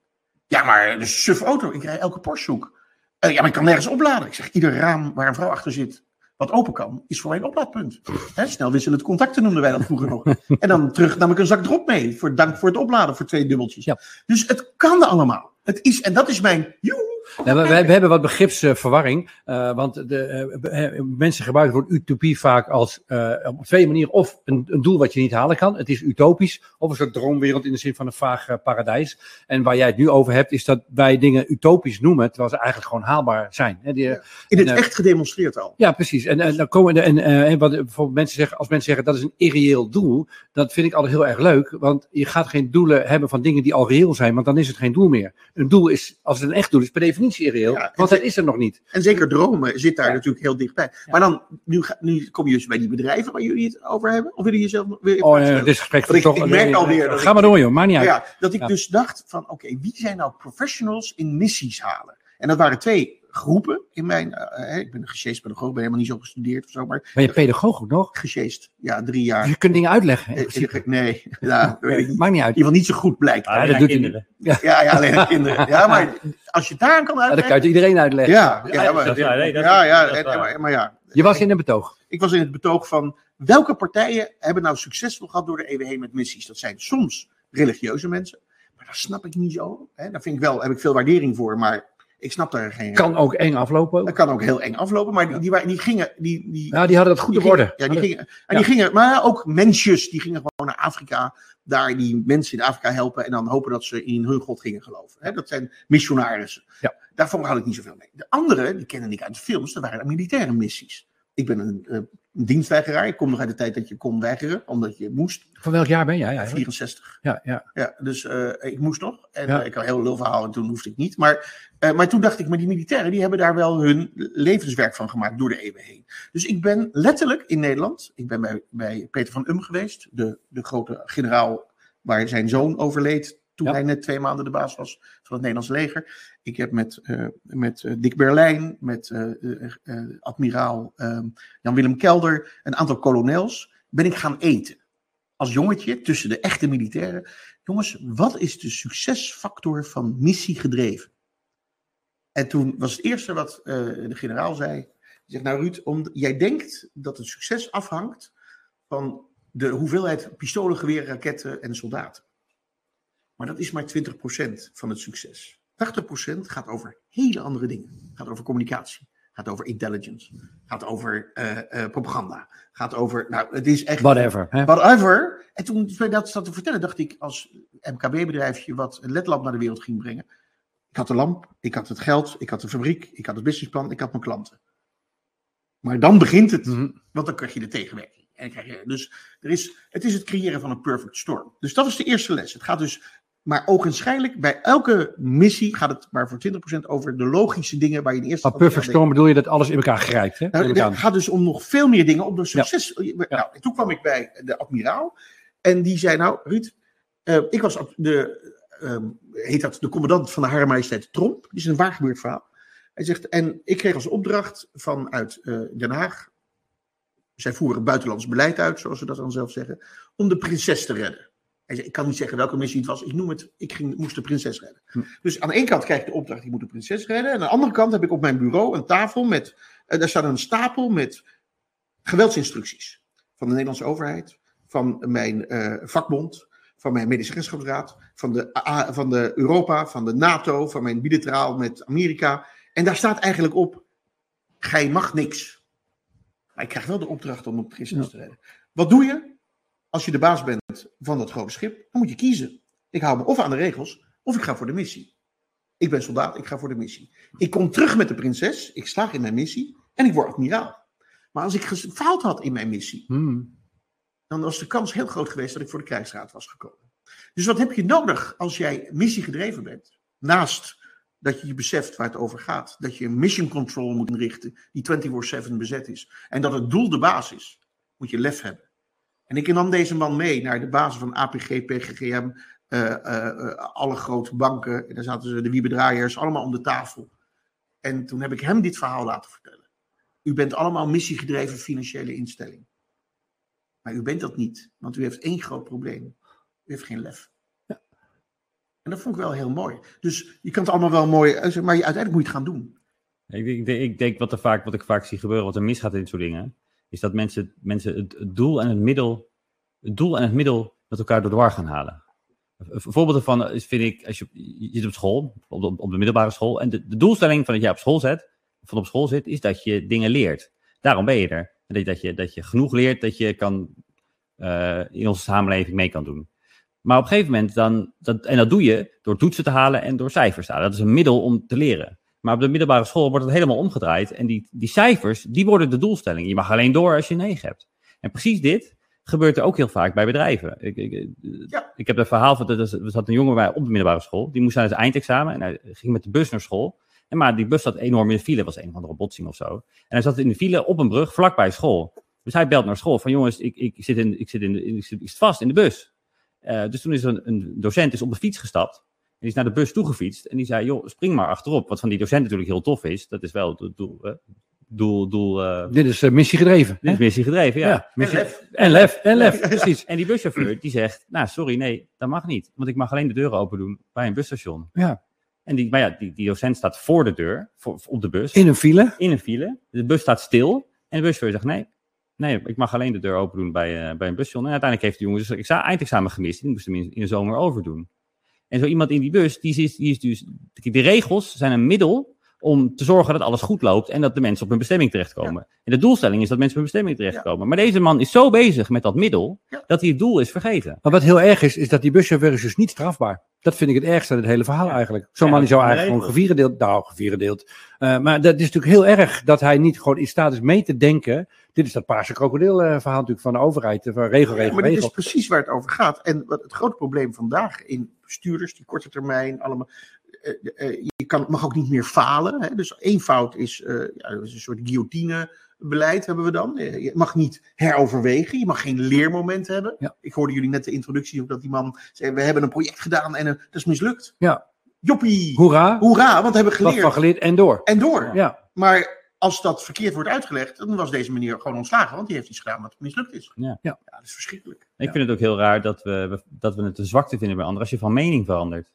Ja, maar de suf auto. Ik rijd elke Porsche Uh, ja, maar ik kan nergens opladen. Ik zeg, ieder raam waar een vrouw achter zit, wat open kan, is voor mij een oplaadpunt. Hè, snel wisselend contacten noemden wij dat vroeger nog. En dan terug nam ik een zak drop mee. Voor, dank voor het opladen voor twee dubbeltjes. Ja. Dus het kan allemaal. Het is, en dat is mijn. Joe, We, we hebben wat begripsverwarring. eh, want de, eh, eh, mensen gebruiken het woord utopie vaak als op twee manieren. Of een, een doel wat je niet halen kan. Het is utopisch. Of een soort droomwereld in de zin van een vaag paradijs. En waar jij het nu over hebt, is dat wij dingen utopisch noemen. Terwijl ze eigenlijk gewoon haalbaar zijn. Hè, die, in het en, echt gedemonstreerd al. Ja, precies. En, en dan komen en wat bijvoorbeeld mensen zeggen, als mensen zeggen dat is een irreëel doel, dat vind ik altijd heel erg leuk. Want je gaat geen doelen hebben van dingen die al reëel zijn, want dan is het geen doel meer. Een doel is, als het een echt doel is, per definitie irreëel. Ja, want dat is er nog niet. En zeker dromen zit daar Ja. natuurlijk heel dichtbij. Maar dan, nu, ga- nu kom je dus bij die bedrijven waar jullie het over hebben. Of willen je jezelf weer Oh, nee, dit gesprek ik- toch. ik merk alweer dat Ga ik- maar door, joh. Maakt niet uit. Ja, dat ik dus dacht van, oké, wie zijn nou professionals in missies halen? En dat waren twee groepen in mijn, eh, eh, ik ben een gesjeest pedagoog, ben helemaal niet zo gestudeerd of zo, maar Ben je pedagoog ook nog? gesjeest, ja, drie Dus jaar. je kunt dingen uitleggen. in Eh, eh, Nee, (laughs) ja, weet ik in Maakt niet uit. ieder geval niet zo goed blijkt. Ah, Ja, dat doet hij kinderen. Ja, ja, alleen aan kinderen. Ja, maar als je het daar aan kan Ja, dat uitleggen. kan je iedereen uitleggen. Ja, ja, maar, dat is waar. Nee, dat is- ja, maar, maar ja. Je was in een betoog. Ik was in het betoog van welke partijen hebben nou succesvol gehad door de eeuwen heen met missies. Dat zijn soms religieuze mensen, maar dat snap ik niet zo. Hè. Daar vind ik wel, heb ik veel waardering voor, maar ik snap daar geen. Kan ook eng aflopen. Dat kan ook heel eng aflopen, maar die, die, die gingen, die, die, Ja, die hadden dat goed worden. gingen- Ja, die gingen, en die gingen, maar ook mensjes, die gingen gewoon naar Afrika, daar die mensen in Afrika helpen en dan hopen dat ze in hun God gingen geloven. Hè. Dat zijn missionarissen. Ja. Daarvan had ik niet zoveel mee. De andere, die kende ik uit de films, dat waren militaire missies. Ik ben een, eh, een dienstweigeraar. Ik kom nog uit de tijd dat je kon weigeren, omdat je moest. Van welk jaar ben jij eigenlijk? 64. Ja, ja. Ja, dus eh, ik moest nog. En Ja. eh, ik had een heel lul verhaal en toen hoefde ik niet. Maar, eh, maar toen dacht ik, maar die militairen die hebben daar wel hun levenswerk van gemaakt door de eeuwen heen. Dus ik ben letterlijk in Nederland. Ik ben bij, bij Peter van Um geweest, de, de grote generaal waar zijn zoon overleed. Toen Ja. hij net twee maanden de baas was van het Nederlands leger. Ik heb met, eh, met eh, Dick Berlijn, met eh, admiraal eh, Jan-Willem Kelder, een aantal kolonels, ben ik gaan eten als jongetje tussen de echte militairen. Jongens, wat is de succesfactor van missie gedreven? En toen was het eerste wat de generaal zei. Zegt, nou Ruud, om, jij denkt dat het succes afhangt van de hoeveelheid pistolen, geweren, raketten en soldaten. Maar dat is maar 20% van het succes. 80% gaat over hele andere dingen. Gaat over communicatie. Gaat over intelligence. Gaat over eh, eh, propaganda. Gaat over, nou het is echt... Whatever. Hè? Whatever. En toen ik dat zat te vertellen, dacht ik als MKB-bedrijfje wat een ledlamp naar de wereld ging brengen. Ik had de lamp, ik had het geld, ik had de fabriek, ik had het businessplan, ik had mijn klanten. Maar dan begint het, Mhm. want dan krijg je de tegenwerking. En dan krijg je, dus er is, het is het creëren van een perfect storm. Dus dat is de eerste les. Het gaat dus, maar ogenschijnlijk, bij elke missie gaat het maar voor 20% over de logische dingen waar je in eerste Maar perfect storm bedoel je dat alles in elkaar grijpt. Hè? nou, het gaat dus om nog veel meer dingen, om de succes. Nou, en toen kwam ik bij de admiraal en die zei, nou Ruud, eh, ik was de, ehm, heet dat, de commandant van de Hare Majesteit Tromp. Die is een waar gebeurd verhaal. Hij zegt, en ik kreeg als opdracht vanuit eh, Den Haag, zij voeren buitenlands beleid uit, zoals ze dat dan zelf zeggen, om de prinses te redden. Hij zei, ik kan niet zeggen welke missie het was, ik noem het, ik ging, moest de prinses redden. Hm. Dus aan de ene kant krijg ik de opdracht, ik moet de prinses redden. En aan de andere kant heb ik op mijn bureau een tafel met, eh, daar staat een stapel met geweldsinstructies. Van de Nederlandse overheid, van mijn eh, vakbond, van mijn medezeggenschapsraad, van de, van de Europa, van de NATO, van mijn bilateraal met Amerika. En daar staat eigenlijk op, gij mag niks. Maar ik krijg wel de opdracht om op prinses Ja. te redden. Wat doe je als je de baas bent van dat grote schip? Dan moet je kiezen. Ik hou me of aan de regels, of ik ga voor de missie. Ik ben soldaat, ik ga voor de missie. Ik kom terug met de prinses, ik slaag in mijn missie en ik word admiraal. Maar als ik gefaald had in mijn missie, Hmm. dan was de kans heel groot geweest dat ik voor de krijgsraad was gekomen. Dus wat heb je nodig als jij missiegedreven bent? Naast dat je je beseft waar het over gaat. Dat je een mission control moet inrichten die 24-7 bezet is. En dat het doel de baas is. Moet je lef hebben. En ik nam deze man mee naar de basis van APG, PGGM, eh, eh, eh, alle grote banken. En daar zaten ze, de wiebedraaiers, allemaal om de tafel. En toen heb ik hem dit verhaal laten vertellen. U bent allemaal missiegedreven financiële instelling. Maar u bent dat niet, want u heeft één groot probleem. U heeft geen lef. En dat vond ik wel heel mooi. Dus je kan het allemaal wel mooi, eh, maar je, uiteindelijk moet je het gaan doen. Ik, denk- ik, denk- ik denk wat, er vaak, wat ik vaak zie gebeuren, wat er misgaat in dit soort dingen, is dat mensen, mensen het, doel en het middel, het doel en het middel met elkaar door de war gaan halen. Voorbeeld daarvan is, vind ik, als je, je zit op school, op de, op de middelbare school, en de, de doelstelling van dat jij op school zit, van op school zit, is dat je dingen leert. Daarom ben je er. Dat je, dat je, dat je genoeg leert dat je kan, eh, in onze samenleving mee kan doen. Maar op een gegeven moment dan, dat, en dat doe je door toetsen te halen en door cijfers te halen. Dat is een middel om te leren. Maar op de middelbare school wordt het helemaal omgedraaid. En die, die cijfers, die worden de doelstelling. Je mag alleen door als je een 9 hebt. En precies dit gebeurt er ook heel vaak bij bedrijven. Ik, ik, Ja. ik heb een verhaal van, er zat een jongen bij op de middelbare school. Die moest naar zijn eindexamen en hij ging met de bus naar school. En maar die bus zat enorm in de file, was een of andere botsing of zo. En hij zat in de file op een brug vlakbij school. Dus hij belt naar school van jongens, ik, ik, zit, in, ik, zit, in de, ik, zit, vast in de bus. Eh, dus toen is er een, een docent is op de fiets gestapt. En die is naar de bus toegefietst. En die zei, joh, spring maar achterop. Wat van die docent natuurlijk heel tof is. Dat is wel het doel, doel, doel eh, Dit is eh, missie gedreven. dit is missie gedreven, ja. Ja, En lef. En lef, en lef, precies. En die buschauffeur die zegt, nou sorry, nee, dat mag niet. Want ik mag alleen de deuren open doen bij een busstation. Ja. En die, maar ja, die, die docent staat voor de deur, voor, op de bus, In een file. in een file. De bus staat stil. En de buschauffeur zegt, nee, nee, ik mag alleen de deur open doen bij, eh, bij een busstation. En uiteindelijk heeft de jongen dus exa- eindexamen gemist. Die moest hem in, in de zomer overdoen. En zo iemand in die bus, die is, die is dus, de regels zijn een middel om te zorgen dat alles goed loopt en dat de mensen op hun bestemming terechtkomen. En de doelstelling is dat mensen op hun bestemming terechtkomen. Maar deze man is zo bezig met dat middel, Ja. dat hij het doel is vergeten. Maar wat heel erg is, is dat die buschauffeur is dus niet strafbaar. Dat vind ik het ergste aan het hele verhaal eigenlijk. Zo'n Ja, man die zou is eigenlijk gewoon gevierendeeld, nou gevierendeeld. Eh, maar dat is natuurlijk heel erg dat hij niet gewoon in staat is mee te denken. Dit is dat paarse krokodil eh, verhaal natuurlijk van de overheid. eh, Van regel, Ja, regel, maar dit regel. is precies waar het over gaat. En wat het grote probleem vandaag in bestuurders, die korte termijn, allemaal. eh, eh, je kan, mag ook niet meer falen. Hè? Dus één fout is, eh, ja, dat is een soort guillotine-beleid hebben we dan. Eh, Je mag niet heroverwegen, je mag geen leermoment hebben. Ja. Ik hoorde jullie net de introductie ook dat die man zei: We hebben een project gedaan en eh, dat is mislukt. Ja. Joppie! Hoera, Hoera, want we hebben wat geleerd. van geleerd en door. En door. Ja, Maar als dat verkeerd wordt uitgelegd, dan was deze meneer gewoon ontslagen, want die heeft iets gedaan wat mislukt is. Ja. Ja. dat is verschrikkelijk. Ik vind het ook heel raar dat we, dat we het een zwakte vinden bij anderen als je van mening verandert.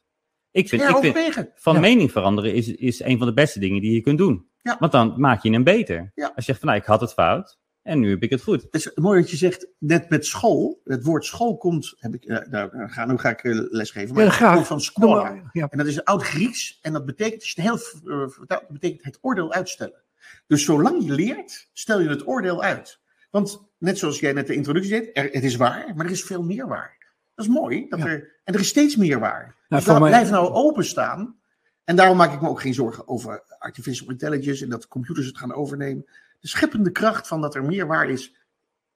Ik vind, Ja, ik vind van Ja. mening veranderen is, is een van de beste dingen die je kunt doen. Ja. Want dan maak je hem beter. Ja. Als je zegt van nou, ik had het fout en nu heb ik het goed. Het is mooi dat je zegt, net met school. Het woord school komt, heb ik, eh, nou, nou, ga, nu ga ik eh, lesgeven, maar Ja, het komt van maar. ja. En dat is oud-Grieks en dat betekent, als je het heel eh, vertaalt, dat betekent het oordeel uitstellen. Dus zolang je leert, stel je het oordeel uit. Want net zoals jij net de introductie deed, er, het is waar, maar er is veel meer waar. Dat is mooi. Dat Ja. er, en er is steeds meer waar. dus mij- blijf nou openstaan. En daarom maak ik me ook geen zorgen over artificial intelligence en dat computers het gaan overnemen. De scheppende kracht van dat er meer waar is,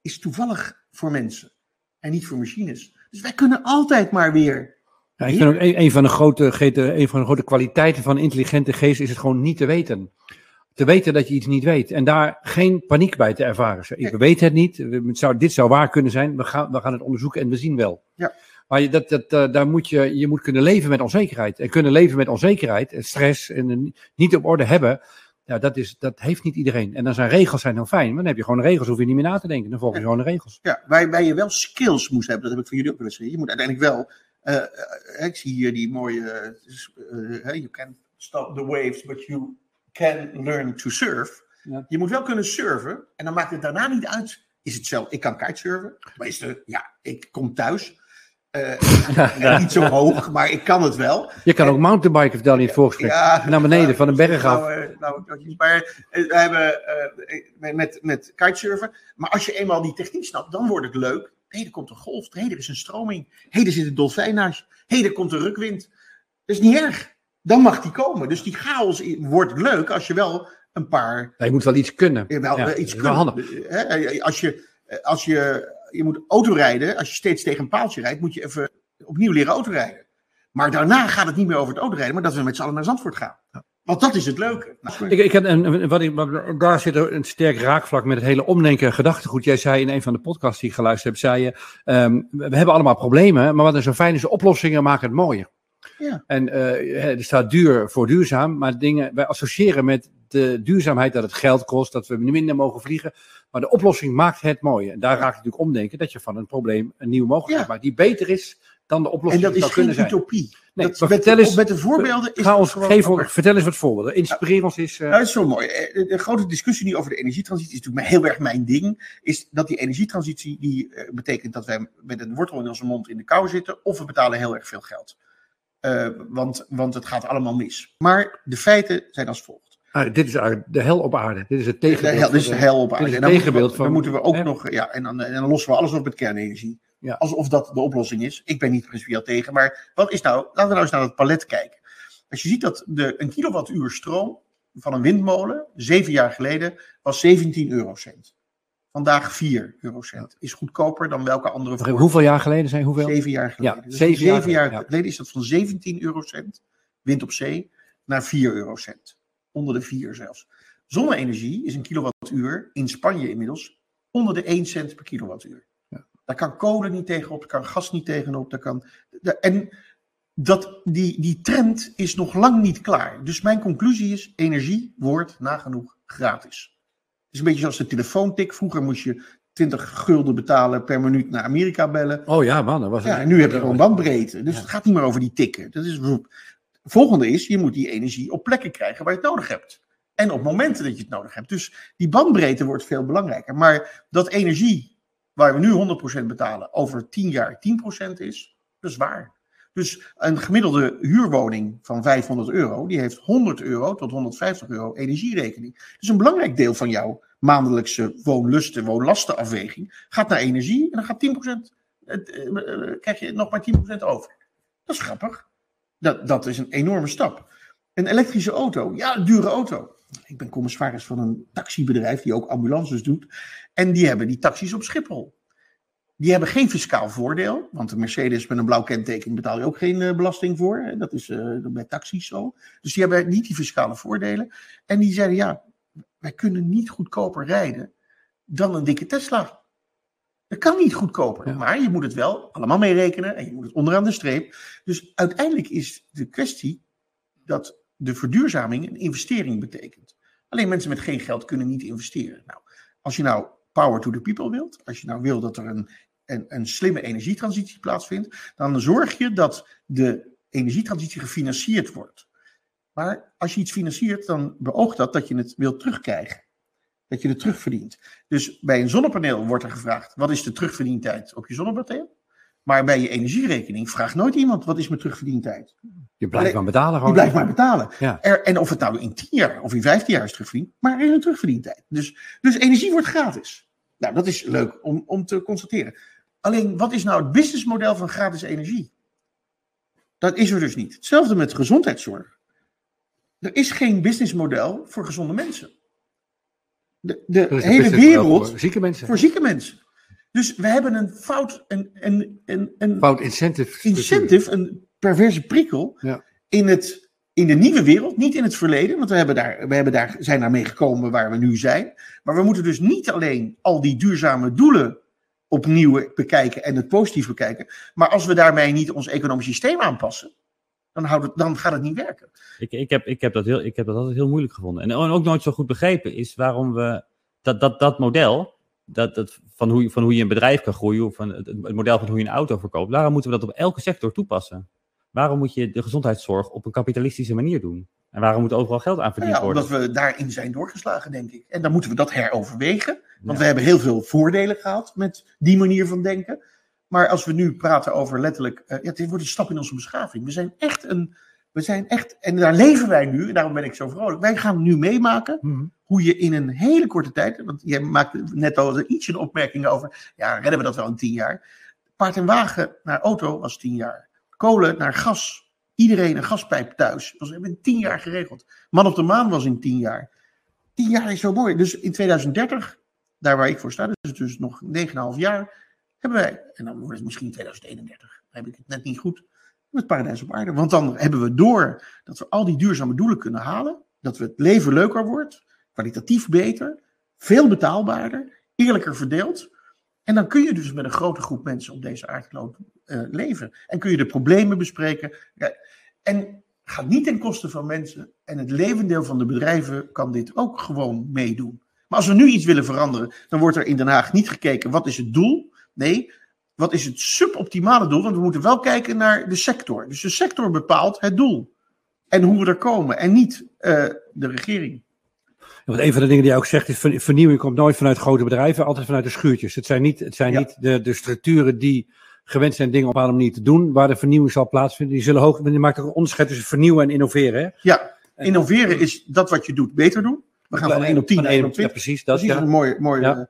is toevallig voor mensen en niet voor machines. Dus wij kunnen altijd maar weer. Ja, ik vind ook een, een, van de grote, een van de grote kwaliteiten van intelligente geest is het gewoon niet te weten. Te weten dat je iets niet weet. En daar geen paniek bij te ervaren. Ik Nee. weet het niet. We- het Zou, dit zou waar kunnen zijn. We gaan, we gaan het onderzoeken en we zien wel. Ja. Maar je, dat, dat, eh, daar moet je, je moet kunnen leven met onzekerheid. En kunnen leven met onzekerheid en stress en een niet op orde hebben. Ja, dat, is, dat heeft niet iedereen. En dan zijn regels zijn heel fijn. Maar dan heb je gewoon regels, hoef je niet meer na te denken. Dan volg je gewoon de regels. Ja, waarbij je wel skills moest hebben. Dat heb ik van jullie ook wel eens gezien. Je moet uiteindelijk wel. eh, eh, ik zie hier die mooie. you can stop the waves, but you can learn to surf. Ja. Je moet wel kunnen surfen. En dan maakt het daarna niet uit. Is het zelf? Ik kan kitesurfen. Ja, ik kom thuis. Eh, ja, (laughs) niet zo hoog, maar ik kan het wel. Je kan ook mountainbiken, vertelde je in het voorgesprek. Ja, Naar beneden, van een berg af. Nou, eh, nou, maar eh, we hebben met, met, kitesurfen. Maar als je eenmaal die techniek snapt, dan wordt het leuk. Hé, er komt een golf. Hé, er is een stroming. Hé, er zit een dolfijn naast je. Hé, er komt een rukwind. Dat is niet erg. Dan mag die komen. Dus die chaos wordt leuk als je wel een paar... Ja, je moet wel iets kunnen. eh, Wel, Ja, eh, iets wel kunt. handig. Eh, hè, Als je, eh, als je, je moet autorijden. Als je steeds tegen een paaltje rijdt, moet je even opnieuw leren autorijden. Maar daarna gaat het niet meer over het autorijden, maar dat we met z'n allen naar Zandvoort gaan. Want dat is het leuke. Nou, Ik, ik heb een, wat ik, daar zit een sterk raakvlak met het hele omdenken gedachtegoed. Jij zei in een van de podcasts die ik geluisterd heb, zei je, ehm, we hebben allemaal problemen, maar wat er zo fijn is, oplossingen maken het mooier. Ja. En eh, er staat duur voor duurzaam, maar dingen, wij associëren met de duurzaamheid, dat het geld kost, dat we minder mogen vliegen. Maar de oplossing maakt het mooie. En daar raak ik natuurlijk omdenken dat je van een probleem een nieuwe mogelijkheid Ja. maakt. Die beter is dan de En oplossing dat is geen kunnen zijn. utopie. Nee, dat, maar met, vertel eens- met de voorbeelden is Ga ons, geef, vertel eens wat voorbeelden. Inspireer ons eens. eh, Nou, dat is zo mooi. Eh, De, grote discussie nu over de energietransitie is natuurlijk heel erg mijn ding. Is dat die energietransitie die eh, betekent dat wij met een wortel in onze mond in de kou zitten. Of we betalen heel erg veel geld. Eh, want, want het gaat allemaal mis. Maar de feiten zijn als volgt. ah, dit is de hel op aarde. Dit is het De tegenbeeld. hel, dit is de hel op dit aarde. is En het dan, moeten we, tegenbeeld van- dan moeten we ook hè? nog. Ja, en, dan, en dan lossen we alles op met kernenergie. Ja. Alsof dat de oplossing is. Ik ben niet principieel tegen. Maar wat is nou. Laten we nou eens naar het palet kijken. Als je ziet dat de, een kilowattuur stroom van een windmolen. zeven jaar geleden was 17 eurocent. Vandaag 4 eurocent. Is goedkoper dan welke andere vorm. Hoeveel jaar geleden zijn hoeveel? Zeven jaar geleden. Ja, dus zeven zeven, jaar geleden, is dat van 17 eurocent, wind op zee, naar 4 eurocent. Onder de 4 zelfs. Zonne-energie is een kilowattuur in Spanje inmiddels onder de 1 cent per kilowattuur. Ja. Daar kan kolen niet tegenop, daar kan gas niet tegenop. Daar kan, en dat, die, die trend is nog lang niet klaar. Dus mijn conclusie is, energie wordt nagenoeg gratis. Is een beetje zoals de telefoontik. Vroeger moest je 20 gulden betalen per minuut naar Amerika bellen. Oh ja, man. Dat was Ja, en nu heb je gewoon bandbreedte. Dus Ja. het gaat niet meer over die tikken. Dat is, volgende is, je moet die energie op plekken krijgen waar je het nodig hebt. En op momenten dat je het nodig hebt. Dus die bandbreedte wordt veel belangrijker. Maar dat energie, waar we nu 100% betalen, over 10 jaar 10% is, dat is waar. Dus een gemiddelde huurwoning van 500 euro, die heeft 100 euro tot 150 euro energierekening. Dus een belangrijk deel van jouw maandelijkse woonlusten, woonlastenafweging gaat naar energie en dan gaat 10%, het, eh, eh, krijg je nog maar 10% over. Dat is grappig. Dat, dat is een enorme stap. Een elektrische auto, ja, een dure auto. Ik ben commissaris van een taxibedrijf die ook ambulances doet. En die hebben die taxis op Schiphol. Die hebben geen fiscaal voordeel, want de Mercedes met een blauw kenteken betaal je ook geen eh, belasting voor. Dat is eh, bij taxis zo. Dus die hebben niet die fiscale voordelen. En die zeiden, ja, wij kunnen niet goedkoper rijden dan een dikke Tesla. Dat kan niet goedkoper, Ja. maar je moet het wel allemaal meerekenen en je moet het onderaan de streep. Dus uiteindelijk is de kwestie dat de verduurzaming een investering betekent. Alleen mensen met geen geld kunnen niet investeren. Nou, als je nou power to the people wilt, als je nou wil dat er een, een, een slimme energietransitie plaatsvindt, dan zorg je dat de energietransitie gefinancierd wordt. Maar als je iets financiert, dan beoogt dat dat je het wilt terugkrijgen. Dat je het terugverdient. Dus bij een zonnepaneel wordt er gevraagd: wat is de terugverdientijd op je zonnepaneel? Maar bij je energierekening vraagt nooit iemand: wat is mijn terugverdientijd? Je blijft maar betalen Je blijft maar betalen. Ja. Er, en of het nou in 10 jaar of in 15 jaar is terugverdiend, maar er is een terugverdientijd. Dus, dus energie wordt gratis. Nou, dat is leuk om, om te constateren. Alleen, wat is nou het businessmodel van gratis energie? Dat is er dus niet. Hetzelfde met gezondheidszorg. Er is geen businessmodel voor gezonde mensen. De, de hele wereld Voor zieke mensen. voor zieke mensen. Dus we hebben een fout, een, een, een, een, Fout incentive. incentive, een perverse prikkel Ja. in, het, in de nieuwe wereld, niet in het verleden, want we, hebben daar, we hebben daar, zijn daarmee gekomen waar we nu zijn. Maar we moeten dus niet alleen al die duurzame doelen opnieuw bekijken en het positief bekijken, maar als we daarmee niet ons economisch systeem aanpassen, dan, houdt het, dan gaat het niet werken. Ik, ik, heb, ik, heb dat heel, ik heb dat altijd heel moeilijk gevonden. En ook nooit zo goed begrepen is waarom we dat, dat, dat model, dat, dat, van, hoe, je- van hoe je een bedrijf kan groeien, of van het, het model van hoe je een auto verkoopt, waarom moeten we dat op elke sector toepassen? Waarom moet je de gezondheidszorg op een kapitalistische manier doen? En waarom moet overal geld aan Nou verdiend ja, worden? omdat we daarin zijn doorgeslagen, denk ik. En dan moeten we dat heroverwegen. Want Ja. we hebben heel veel voordelen gehad met die manier van denken. Maar als we nu praten over letterlijk. eh, ja, dit wordt een stap in onze beschaving. We zijn echt een. We zijn echt. En daar leven wij nu. En daarom ben ik zo vrolijk. Wij gaan nu meemaken. Mhm. Hoe je in een hele korte tijd. Want jij maakte net al iets een opmerking over. Ja, redden we dat wel in tien jaar? Paard en wagen naar auto was tien jaar. Kolen naar gas. Iedereen een gaspijp thuis. Dat hebben we in tien jaar geregeld. Man op de maan was in tien jaar. Tien jaar is zo mooi. Dus in 2030, daar waar ik voor sta, dus, dus nog 9,5 jaar, hebben wij, en dan wordt het misschien 2031, dan heb ik het net niet goed, het paradijs op aarde. Want dan hebben we door dat we al die duurzame doelen kunnen halen, dat we het leven leuker wordt, kwalitatief beter, veel betaalbaarder, eerlijker verdeeld. En dan kun je dus met een grote groep mensen op deze aardkloot eh, leven. En kun je de problemen bespreken. En gaat niet ten koste van mensen. En het levendeel van de bedrijven kan dit ook gewoon meedoen. Maar als we nu iets willen veranderen, dan wordt er in Den Haag niet gekeken wat is het doel. Nee, wat is het suboptimale doel? Want we moeten wel kijken naar de sector. Dus de sector bepaalt het doel. En hoe we er komen. En niet uh, de regering. Want een van de dingen die jij ook zegt is: vernieuwing komt nooit vanuit grote bedrijven, altijd vanuit de schuurtjes. Het zijn niet, het zijn Ja. niet de, de structuren die gewend zijn dingen op een bepaalde manier te doen, waar de vernieuwing zal plaatsvinden. Die zullen hoog. Je maakt ook een onderscheid tussen vernieuwen en innoveren. Hè? Ja, innoveren is dat wat je doet beter doen. We gaan van 1 op 10 Van naar 1 één op 20. Ja, precies. Dat, Precies, ja. een mooi. mooi Ja.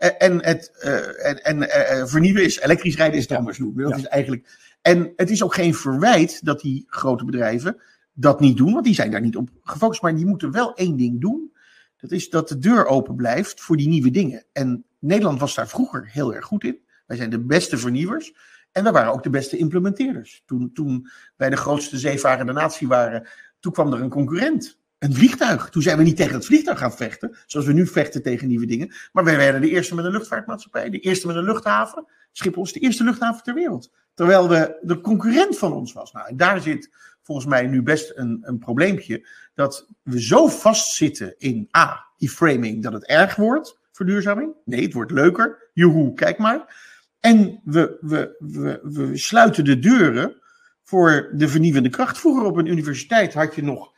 Eh, en het eh, en, en eh, vernieuwen is elektrisch rijden is het anders doen. Dat is eigenlijk. En het is ook geen verwijt dat die grote bedrijven dat niet doen, want die zijn daar niet op gefocust. Maar die moeten wel één ding doen. Dat is dat de deur open blijft voor die nieuwe dingen. En Nederland was daar vroeger heel erg goed in. Wij zijn de beste vernieuwers. En wij waren ook de beste implementeerders. Toen, toen wij de grootste zeevarende natie waren, toen kwam er een concurrent. Een vliegtuig. Toen zijn we niet tegen het vliegtuig gaan vechten, zoals we nu vechten tegen nieuwe dingen. Maar wij werden de eerste met een luchtvaartmaatschappij, de eerste met een luchthaven. Schiphol is de eerste luchthaven ter wereld. Terwijl we de concurrent van ons was. Nou, en daar zit volgens mij nu best een, een probleempje. Dat we zo vastzitten in A, die framing, dat het erg wordt, verduurzaming. Nee, het wordt leuker. Joehoe, kijk maar. En we, we, we, we sluiten de deuren voor de vernieuwende kracht. Vroeger op een universiteit had je nog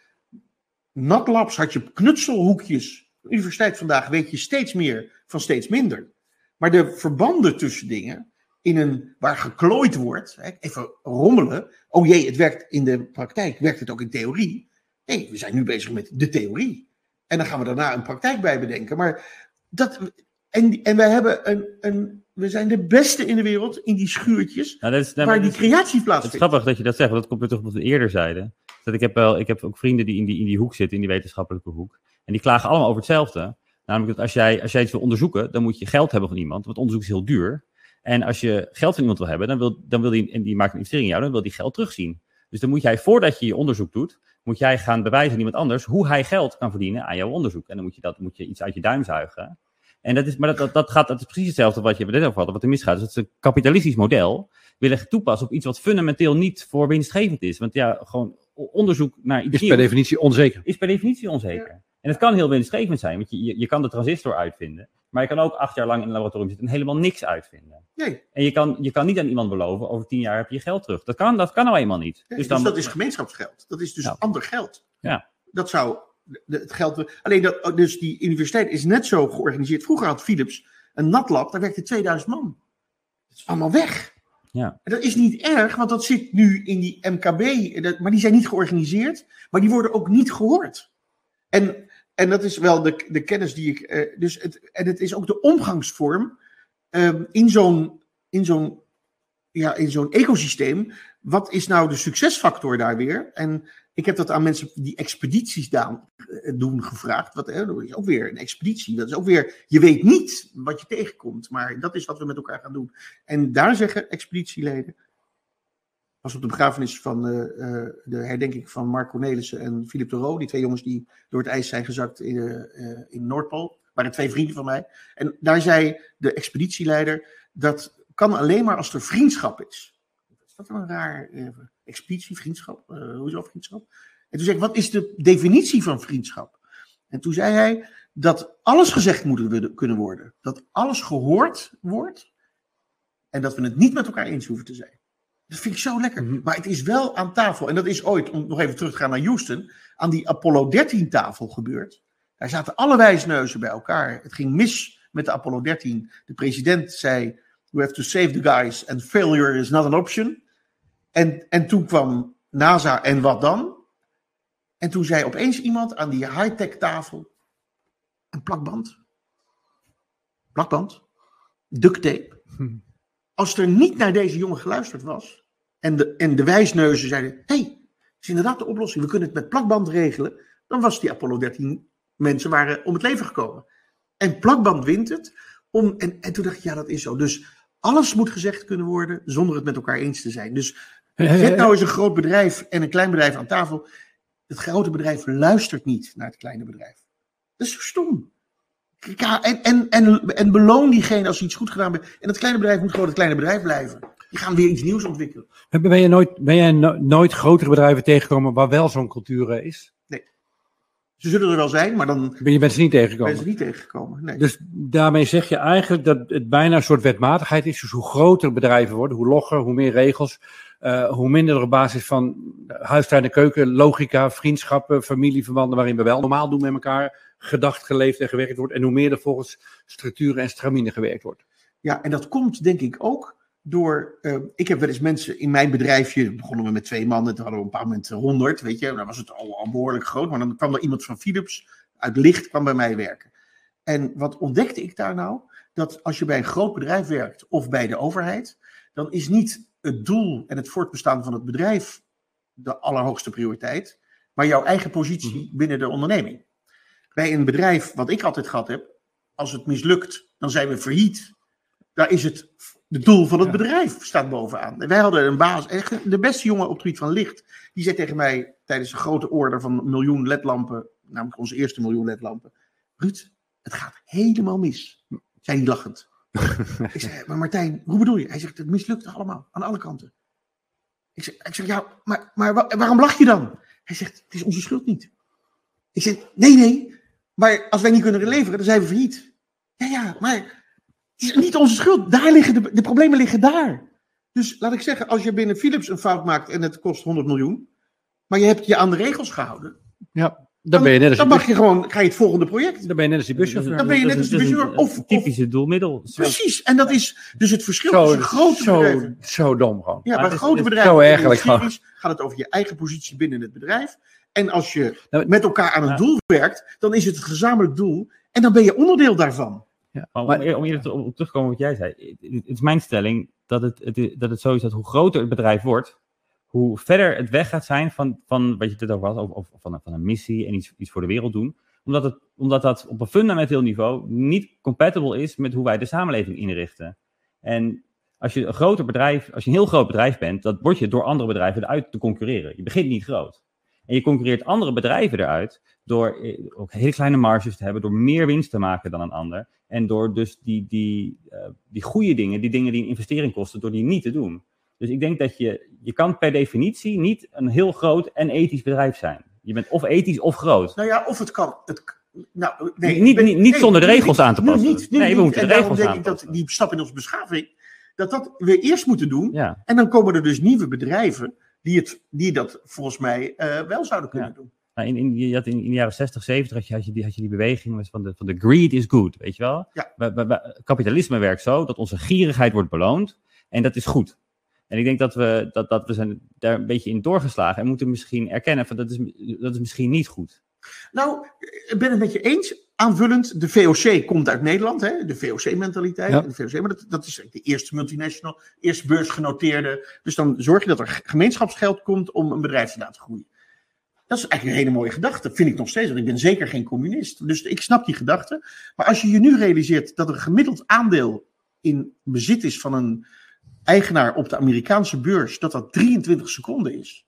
natlabs, had je knutselhoekjes. De universiteit vandaag weet je steeds meer van steeds minder. Maar de verbanden tussen dingen, in een, waar geklooid wordt, hè, even rommelen. Oh jee, het werkt in de praktijk, werkt het ook in theorie? Nee, we zijn nu bezig met de theorie. En dan gaan we daarna een praktijk bij bedenken. Maar dat, en, en wij hebben een, een, we zijn de beste in de wereld in die schuurtjes, Nou, is, waar maar die is- creatie Het is plaatsvindt. grappig dat je dat zegt, want dat komt weer terug op wat we eerder zeiden. Dat ik, heb wel, ik heb ook vrienden die in die, in die hoek zitten, in die wetenschappelijke hoek. En die klagen allemaal over hetzelfde. Namelijk dat als jij, als jij iets wil onderzoeken, dan moet je geld hebben van iemand. Want onderzoek is heel duur. En als je geld van iemand wil hebben, dan wil, dan wil die, en die maakt een investering in jou, dan wil die geld terugzien. Dus dan moet jij, voordat je je onderzoek doet, moet jij gaan bewijzen aan iemand anders hoe hij geld kan verdienen aan jouw onderzoek. En dan moet je, dat, moet je iets uit je duim zuigen. En dat is, maar dat, dat, dat, gaat, dat is precies hetzelfde wat je net over hadden, wat er misgaat. Dus het is een kapitalistisch model willen toepassen op iets wat fundamenteel niet voor winstgevend is. Want ja, gewoon onderzoek naar iets Is per definitie onzeker. is per definitie onzeker. En het kan heel winstgevend zijn, want je, je, je kan de transistor uitvinden. Maar je kan ook acht jaar lang in een laboratorium zitten en helemaal niks uitvinden. Nee, En je kan, je kan niet aan iemand beloven, over tien jaar heb je je geld terug. Dat kan, dat kan nou eenmaal niet. dus, Dus dan, dat is gemeenschapsgeld. Dat is dus Ja. ander geld. Ja. Dat zou het geld. Alleen dat, dus die universiteit is net zo georganiseerd. Vroeger had Philips een natlab, daar werkte 2000 man. Dat is allemaal weg. Ja. Dat is niet erg, want dat zit nu in die MKB. Maar die zijn niet georganiseerd, maar die worden ook niet gehoord. En, en dat is wel de, de kennis die ik. eh, dus het, en het is ook de omgangsvorm ehm, in zo'n in zo'n ja, in zo'n ecosysteem. Wat is nou de succesfactor daar weer? En ik heb dat aan mensen die expedities eh, doen gevraagd. Wat, hè, dat is ook weer een expeditie. Dat is ook weer, je weet niet wat je tegenkomt. Maar dat is wat we met elkaar gaan doen. En daar zeggen expeditieleden. was op de begrafenis van eh, eh, de herdenking van Mark Cornelissen en Philip de Roo. Die twee jongens die door het ijs zijn gezakt in, eh, in Noordpool. waren twee vrienden van mij. En daar zei de expeditieleider, dat kan alleen maar als er vriendschap is. Is dat een raar eh, expeditie, vriendschap? Eh, hoezo vriendschap? En toen zei ik, wat is de definitie van vriendschap? En toen zei hij dat alles gezegd moet kunnen worden. Dat alles gehoord wordt. En dat we het niet met elkaar eens hoeven te zijn. Dat vind ik zo lekker. Mhm. Maar het is wel aan tafel. En dat is ooit, om nog even terug te gaan naar Houston, aan die Apollo 13 tafel gebeurd. Daar zaten alle wijsneuzen bij elkaar. Het ging mis met de Apollo 13. De president zei, we have to save the guys and failure is not an option. En, en toen kwam NASA en wat dan? En toen zei opeens iemand aan die high-tech tafel, een plakband. Plakband. Duct tape. Als er niet naar deze jongen geluisterd was, en de, en de wijsneuzen zeiden, hey, het is inderdaad de oplossing, we kunnen het met plakband regelen, dan was die Apollo 13 mensen waren om het leven gekomen. En plakband wint het. Om, en, en toen dacht ik, ja, dat is zo. Dus alles moet gezegd kunnen worden zonder het met elkaar eens te zijn. Dus zet nou eens een groot bedrijf en een klein bedrijf aan tafel. Het grote bedrijf luistert niet naar het kleine bedrijf. Dat is zo stom. Ja, en, en, en, en beloon diegene als hij iets goed gedaan heeft. En dat kleine bedrijf moet gewoon het kleine bedrijf blijven. Die gaan weer iets nieuws ontwikkelen. Ben je nooit, ben jij no- nooit grotere bedrijven tegengekomen waar wel zo'n cultuur is? Ze zullen er wel zijn, maar dan Ben je bent ze niet ben tegengekomen? ze niet tegengekomen. Nee. Dus daarmee zeg je eigenlijk dat het bijna een soort wetmatigheid is. Dus hoe groter bedrijven worden, hoe logger, hoe meer regels, eh, hoe minder er op basis van huistuin en keuken, logica, vriendschappen, familieverbanden, waarin we wel normaal doen met elkaar, gedacht, geleefd en gewerkt wordt. En hoe meer er volgens structuren en stramine gewerkt wordt. Ja, en dat komt denk ik ook door. eh, ik heb wel eens mensen in mijn bedrijfje. Begonnen we met twee mannen, toen hadden we op een bepaald moment honderd. Weet je, dan was het al, al behoorlijk groot. Maar dan kwam er iemand van Philips uit Licht kwam bij mij werken. En wat ontdekte ik daar nou? Dat als je bij een groot bedrijf werkt of bij de overheid, dan is niet het doel en het voortbestaan van het bedrijf de allerhoogste prioriteit, maar jouw eigen positie binnen de onderneming. Bij een bedrijf, wat ik altijd gehad heb, als het mislukt, dan zijn we failliet. Daar is het het doel van het Ja. bedrijf staat bovenaan. En wij hadden een baas, echt de beste jongen op het gebied van licht. Die zei tegen mij tijdens een grote order van een miljoen ledlampen, namelijk onze eerste miljoen ledlampen. Ruud, het gaat helemaal mis. Zei hij lachend. (laughs) ik zei, maar Martijn, hoe bedoel je? Hij zegt, het mislukt allemaal, aan alle kanten. Ik zeg, ik zeg ja, maar, maar wa- waarom lach je dan? Hij zegt, het is onze schuld niet. Ik zeg, nee, nee, maar als wij niet kunnen leveren, dan zijn we failliet. Ja, ja, maar is niet onze schuld. Daar liggen de, de problemen liggen daar. Dus laat ik zeggen, als je binnen Philips een fout maakt en het kost 100 miljoen, maar je hebt je aan de regels gehouden, Ja, dan ben je net als dan die, mag je gewoon, ga je het volgende project. dan ben je net als die buschauffeur. Dan ben je net als bestuurder. een Of- of- typische doelmiddel. Precies, en dat is dus het verschil Zo, tussen grote zo, bedrijven. zo dom gewoon. Ja, Maar bij het grote het bedrijven zo en ergerlijk gewoon. gaat het over je eigen positie binnen het bedrijf. En als je Nou, met elkaar aan een ja. doel werkt, dan is het het gezamenlijk doel. En dan ben je onderdeel daarvan. Ja, Maar om, maar- eer- om hier op terug te komen wat jij zei. Het, is mijn stelling dat het, het, dat het zo is dat hoe groter het bedrijf wordt, hoe verder het weg gaat zijn van, van wat je het over had, over, over- van, een- van een missie en iets, iets voor de wereld doen. Omdat, het, omdat dat op een fundamenteel niveau niet compatible is met hoe wij de samenleving inrichten. En als je een groter bedrijf, als je een heel groot bedrijf bent, dan word je door andere bedrijven eruit te concurreren. Je begint niet groot. En je concurreert andere bedrijven eruit door eh, ook hele kleine marges te hebben, door meer winst te maken dan een ander. En door dus die, die, eh, die goede dingen, die dingen die een investering kosten, door die niet te doen. Dus ik denk dat je, je kan per definitie niet een heel groot en ethisch bedrijf zijn. Je bent of ethisch of groot. Nou ja, of het kan. Het, nou, nee, Niet- niet- niet zonder de regels niet, aan te passen. niet, Nee, we moeten de regels denk ik dat aanpassen. die stap in onze beschaving, dat dat we eerst moeten doen. Ja. En dan komen er dus nieuwe bedrijven die, het, die dat volgens mij eh, wel zouden kunnen Ja. doen. Nou, in, in, je had in, in de jaren 60, 70 had je, had je, die, had je die beweging van de, van de greed is good, weet je wel? Ja. Kapitalisme werkt zo dat onze gierigheid wordt beloond en dat is goed. En ik denk dat we, dat, dat we zijn daar een beetje in doorgeslagen en moeten misschien erkennen van dat is, dat is misschien niet goed. Nou, ik ben het met je eens. Aanvullend, de VOC komt uit Nederland, hè? de VOC-mentaliteit. Ja. De VOC, maar dat, dat is de eerste multinational, eerste beursgenoteerde. Dus dan zorg je dat er gemeenschapsgeld komt om een bedrijf te laten groeien. Dat is eigenlijk een hele mooie gedachte, vind ik nog steeds. Want ik ben zeker geen communist. Dus ik snap die gedachte. Maar als je je nu realiseert dat een gemiddeld aandeel in bezit is van een eigenaar op de Amerikaanse beurs, dat dat 23 seconden is.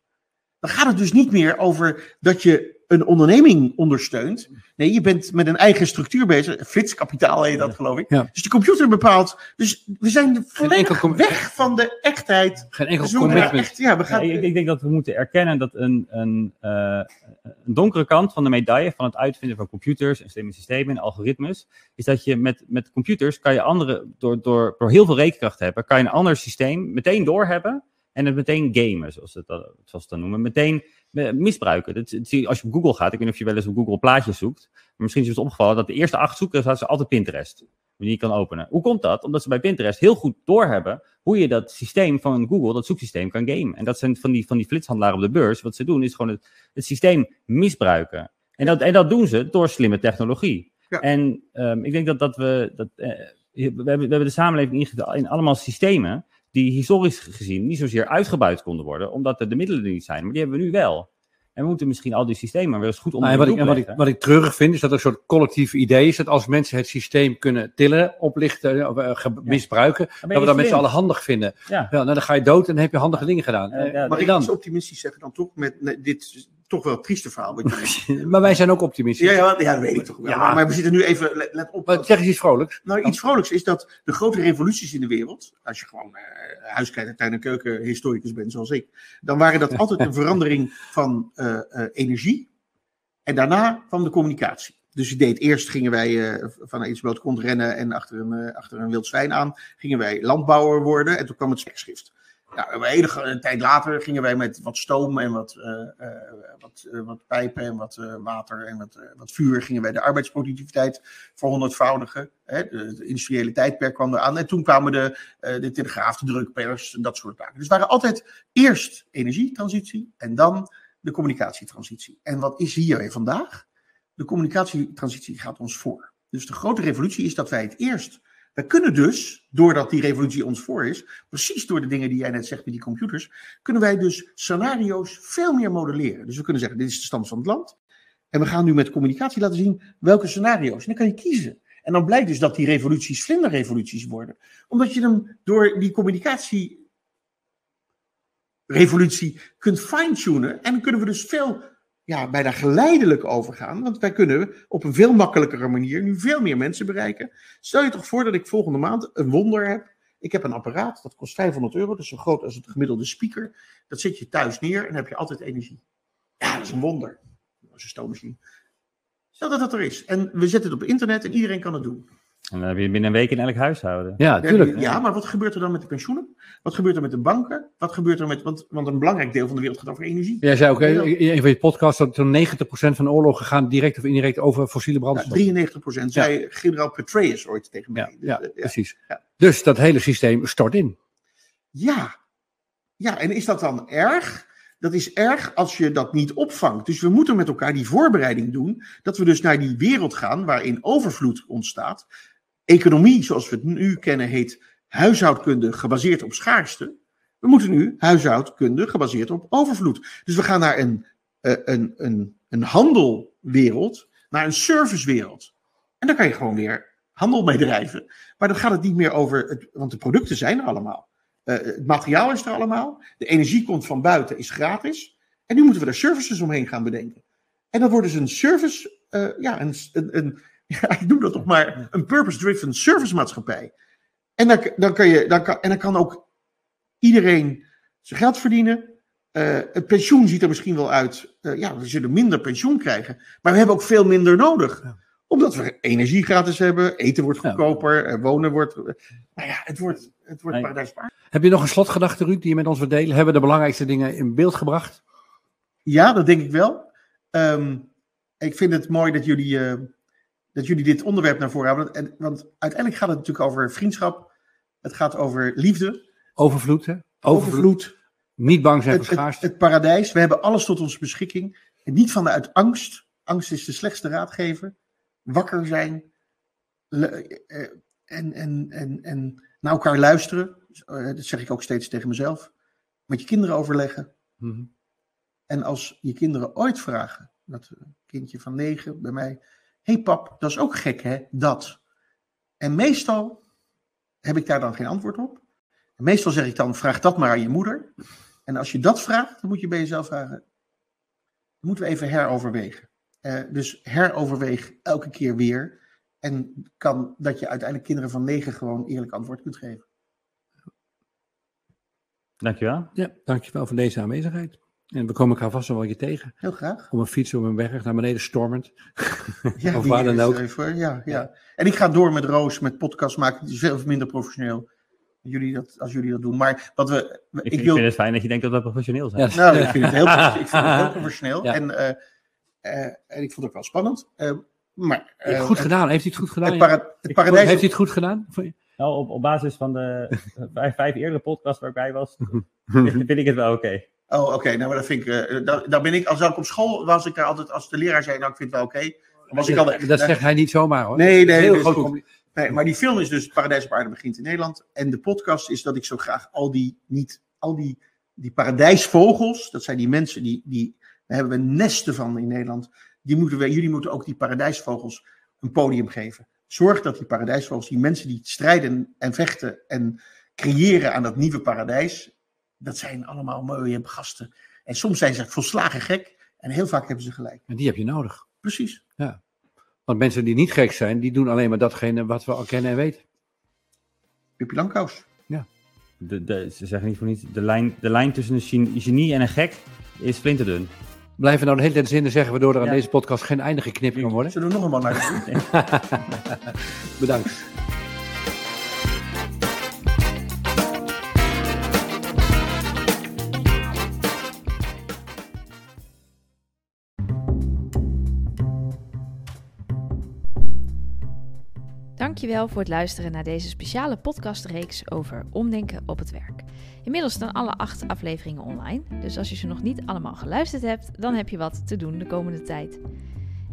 Dan gaat het dus niet meer over dat je een onderneming ondersteunt. Nee, je bent met een eigen structuur bezig. Flitskapitaal heet dat, geloof ik. Ja. Dus de computer bepaalt. Dus we zijn volledig weg van de echtheid. Geen enkel Dus commitment. echt, ja, we Ja, gaan, ik, ik denk dat we moeten erkennen dat een, een, eh, een donkere kant van de medaille van het uitvinden van computers en slimme systemen en algoritmes, is dat je met, met computers kan je andere, door, door, door heel veel rekenkracht te hebben, kan je een ander systeem meteen doorhebben en het meteen gamen, zoals ze zoals dan noemen, meteen eh, misbruiken. Dat, als je op Google gaat, ik weet niet of je wel eens op Google plaatjes zoekt, maar misschien is het opgevallen dat de eerste acht zoekers ze altijd Pinterest, die je kan openen. Hoe komt dat? Omdat ze bij Pinterest heel goed doorhebben hoe je dat systeem van Google, dat zoeksysteem, kan gamen. En dat zijn van die, van die flitshandelaren op de beurs. Wat ze doen is gewoon het, het systeem misbruiken. En dat, en dat doen ze door slimme technologie. Ja. En ehm, ik denk dat, dat we. Dat, eh, we, hebben, we hebben de samenleving in allemaal systemen die historisch gezien niet zozeer uitgebuit konden worden, omdat er de middelen er niet zijn. Maar die hebben we nu wel. En we moeten misschien al die systemen weer eens goed onder Nou, en wat, ik, en wat, ik, wat ik treurig vind, is dat er een soort collectief idee is dat als mensen het systeem kunnen tillen, oplichten, of, eh, ge- misbruiken, Dan dat we dat met z'n allen handig vinden. Ja. Ja, nou, dan ga je dood en dan heb je handige dingen gedaan. Eh, Eh, ja, en ik dan? iets optimistisch zeggen dan toch? Met, met dit, toch wel trieste verhaal. (laughs) maar wij zijn ook optimistisch. ja, ja, ja, dat weet ik toch wel. Ja. Maar, we zitten nu even, let, let op. Maar zeg eens iets vrolijks. Nou, iets vrolijks is dat de grote revoluties in de wereld, als je gewoon eh huiskijker, tuin- en keukenhistoricus bent zoals ik, dan waren dat altijd een (laughs) verandering van eh, eh, energie en daarna van de communicatie. Dus je deed eerst gingen wij eh, van iets bloot grond rennen en achter een, achter een wild zwijn aan gingen wij landbouwer worden en toen kwam het spekschrift. Nou, een tijd later gingen wij met wat stoom en wat, eh, eh, wat, eh, wat pijpen en wat water en wat, wat vuur gingen wij de arbeidsproductiviteit verhonderdvoudigen. Hè, de, industriële tijdperk kwam eraan. En toen kwamen de, de telegraaf, de drukpers en dat soort zaken. Dus het waren altijd eerst energietransitie en dan de communicatietransitie. En wat is hier weer vandaag? De communicatietransitie gaat ons voor. Dus de grote revolutie is dat wij het eerst. Wij kunnen dus, doordat die revolutie ons voor is, precies door de dingen die jij net zegt met die computers, kunnen wij dus scenario's veel meer modelleren. Dus we kunnen zeggen: dit is de stand van het land. En we gaan nu met communicatie laten zien welke scenario's. En dan kan je kiezen. En dan blijkt dus dat die revoluties vlinderrevoluties worden. Omdat je hem door die communicatierevolutie kunt fine-tunen. En dan kunnen we dus veel, ja, bijna geleidelijk overgaan. Want wij kunnen op een veel makkelijkere manier nu veel meer mensen bereiken. Stel je toch voor dat ik volgende maand een wonder heb. Ik heb een apparaat, dat kost 500 euro. Dat is zo groot als het gemiddelde speaker. Dat zet je thuis neer en heb je altijd energie. Ja, dat is een wonder. Dat is een stoommachine. Stel dat dat er is. En we zetten het op internet en iedereen kan het doen. En dan heb je binnen een week in elk huishouden. Ja, tuurlijk. Ja, maar wat gebeurt er dan met de pensioenen? Wat gebeurt er met de banken? Wat gebeurt er met. Want, want een belangrijk deel van de wereld gaat over energie. Jij zei ook in een van je podcasts dat zo'n 90% van de oorlogen gaan direct of indirect over fossiele Ja, brandstof. 93 procent, zei generaal Petraeus ooit tegen mij. Ja, ja, Dus, eh, precies. Ja. Dus dat hele systeem stort in. Ja. ja, en is dat dan erg? Dat is erg als je dat niet opvangt. Dus we moeten met elkaar die voorbereiding doen. Dat we dus naar die wereld gaan waarin overvloed ontstaat. Economie, zoals we het nu kennen, heet huishoudkunde gebaseerd op schaarste. We moeten nu huishoudkunde gebaseerd op overvloed. Dus we gaan naar een, eh, een, een, een handelwereld, naar een servicewereld. En daar kan je gewoon weer handel mee drijven. Maar dan gaat het niet meer over, het, want de producten zijn er allemaal. Eh, het materiaal is er allemaal. De energie komt van buiten, is gratis. En nu moeten we daar services omheen gaan bedenken. En dat wordt dus een service, eh, ja, een, een, ja, (laughs) ik noem dat toch maar een purpose-driven service maatschappij. En dan, dan, kan je, dan, kan, en dan kan ook iedereen zijn geld verdienen. Eh, het pensioen ziet er misschien wel uit. eh, ja, we zullen minder pensioen krijgen. Maar we hebben ook veel minder nodig. Ja. Omdat we energie gratis hebben. Eten wordt goedkoper. eh, wonen wordt. nou ja, het wordt, het wordt Nee. paradijs. Heb je nog een slotgedachte, Ruud, die je met ons wilt delen? Hebben we de belangrijkste dingen in beeld gebracht? Ja, dat denk ik wel. Ehm, ik vind het mooi dat jullie, dat jullie dit onderwerp naar voren hebben. En, want uiteindelijk gaat het natuurlijk over vriendschap. Het gaat over liefde, Overvloed, hè? overvloed, Niet bang zijn voor het, schaarste. het paradijs. We hebben alles tot onze beschikking. En niet vanuit angst. Angst is de slechtste raadgever. Wakker zijn. le- eh, en, en, en, en naar elkaar luisteren. Eh, dat zeg ik ook steeds tegen mezelf. Met je kinderen overleggen. Mhm. En als je kinderen ooit vragen, dat een kindje van negen bij mij, hey pap, dat is ook gek hè, dat. En meestal heb ik daar dan geen antwoord op. En meestal zeg ik dan, vraag dat maar aan je moeder. En als je dat vraagt, dan moet je bij jezelf vragen, dan moeten we even heroverwegen. Eh, dus heroverweeg elke keer weer. En kan dat je uiteindelijk kinderen van negen gewoon eerlijk antwoord kunt geven. Dankjewel. Ja, dankjewel voor deze aanwezigheid. En we komen elkaar vast nog wel een keer tegen. Heel graag. Op een fiets op een berg naar beneden stormend. Ja, (laughs) Of waar dan ook. ja, ja. En ik ga door met Roos, met podcast maken. Die is veel minder professioneel. Jullie dat, als jullie dat doen. Maar wat we. Ik, Ik, ik wil. vind het fijn dat je denkt dat we professioneel zijn. Ja, Nou, ik vind het heel, (laughs) ik vind het heel professioneel. Ja. En, eh, eh, en ik vond het ook wel spannend. Eh, maar. goed het- gedaan. Heeft hij het goed gedaan? Het, para- het paradijs. Heeft hij het goed gedaan? Je? Nou, op, op basis van de (laughs) vijf, vijf eerdere podcasts waar ik bij was, vind, vind ik het wel oké. Oh, oké. nou, maar dat vind ik. eh, daar, daar ben ik. Als ik op school was, ik daar altijd. Als de leraar zei, nou, ik vind het wel oké. was ik al. Dat zegt hij niet zomaar hoor. Nee, nee, Heel groot Nee, maar die film is dus Paradijs op Aarde begint in Nederland. En de podcast is dat ik zo graag al die, niet, al die, die paradijsvogels, dat zijn die mensen die, die, daar hebben we nesten van in Nederland. Die moeten we, jullie moeten ook die paradijsvogels een podium geven. Zorg dat die paradijsvogels, die mensen die strijden en vechten en creëren aan dat nieuwe paradijs, dat zijn allemaal mooie gasten. En soms zijn ze volslagen gek. En heel vaak hebben ze gelijk. En die heb je nodig. Precies. Want mensen die niet gek zijn, die doen alleen maar datgene wat we al kennen en weten. Pippi Langkous. De, de, ze zeggen niet voor niets, de lijn, de lijn tussen een gen- genie en een gek is flinterdun. Blijven we nou de hele tijd zinnen zeggen, waardoor er aan Ja. deze podcast geen einde geknipt kan worden? Zullen we nog een man naar doen? (laughs) (laughs) Bedankt. Dankjewel voor het luisteren naar deze speciale podcastreeks over omdenken op het werk. Inmiddels staan alle acht afleveringen online, dus als je ze nog niet allemaal geluisterd hebt, dan heb je wat te doen de komende tijd.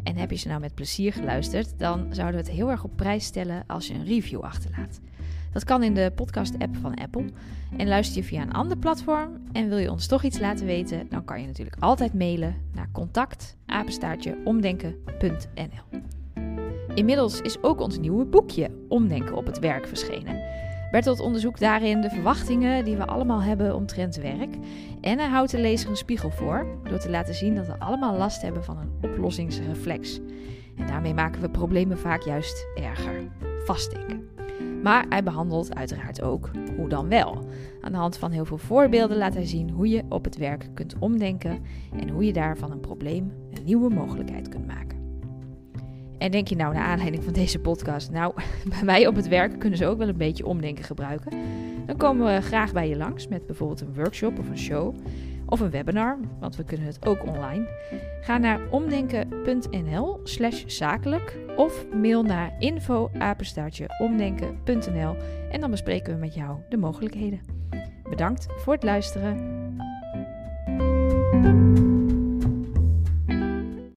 En heb je ze nou met plezier geluisterd, dan zouden we het heel erg op prijs stellen als je een review achterlaat. Dat kan in de podcast-app van Apple. En luister je via een ander platform en wil je ons toch iets laten weten, dan kan je natuurlijk altijd mailen naar contact omdenken.nl. Inmiddels is ook ons nieuwe boekje Omdenken op het werk verschenen. Bertolt onderzoekt daarin de verwachtingen die we allemaal hebben omtrent werk. En hij houdt de lezer een spiegel voor door te laten zien dat we allemaal last hebben van een oplossingsreflex. En daarmee maken we problemen vaak juist erger. Vastdenken. Maar hij behandelt uiteraard ook hoe dan wel. Aan de hand van heel veel voorbeelden laat hij zien hoe je op het werk kunt omdenken en hoe je daar van een probleem een nieuwe mogelijkheid kunt maken. En denk je nou naar aanleiding van deze podcast, nou, (laughs) bij mij op het werk kunnen ze ook wel een beetje omdenken gebruiken. Dan komen we graag bij je langs met bijvoorbeeld een workshop of een show of een webinar, want we kunnen het ook online. Ga naar omdenken.nl slash zakelijk of mail naar info omdenken.nl en dan bespreken we met jou de mogelijkheden. Bedankt voor het luisteren.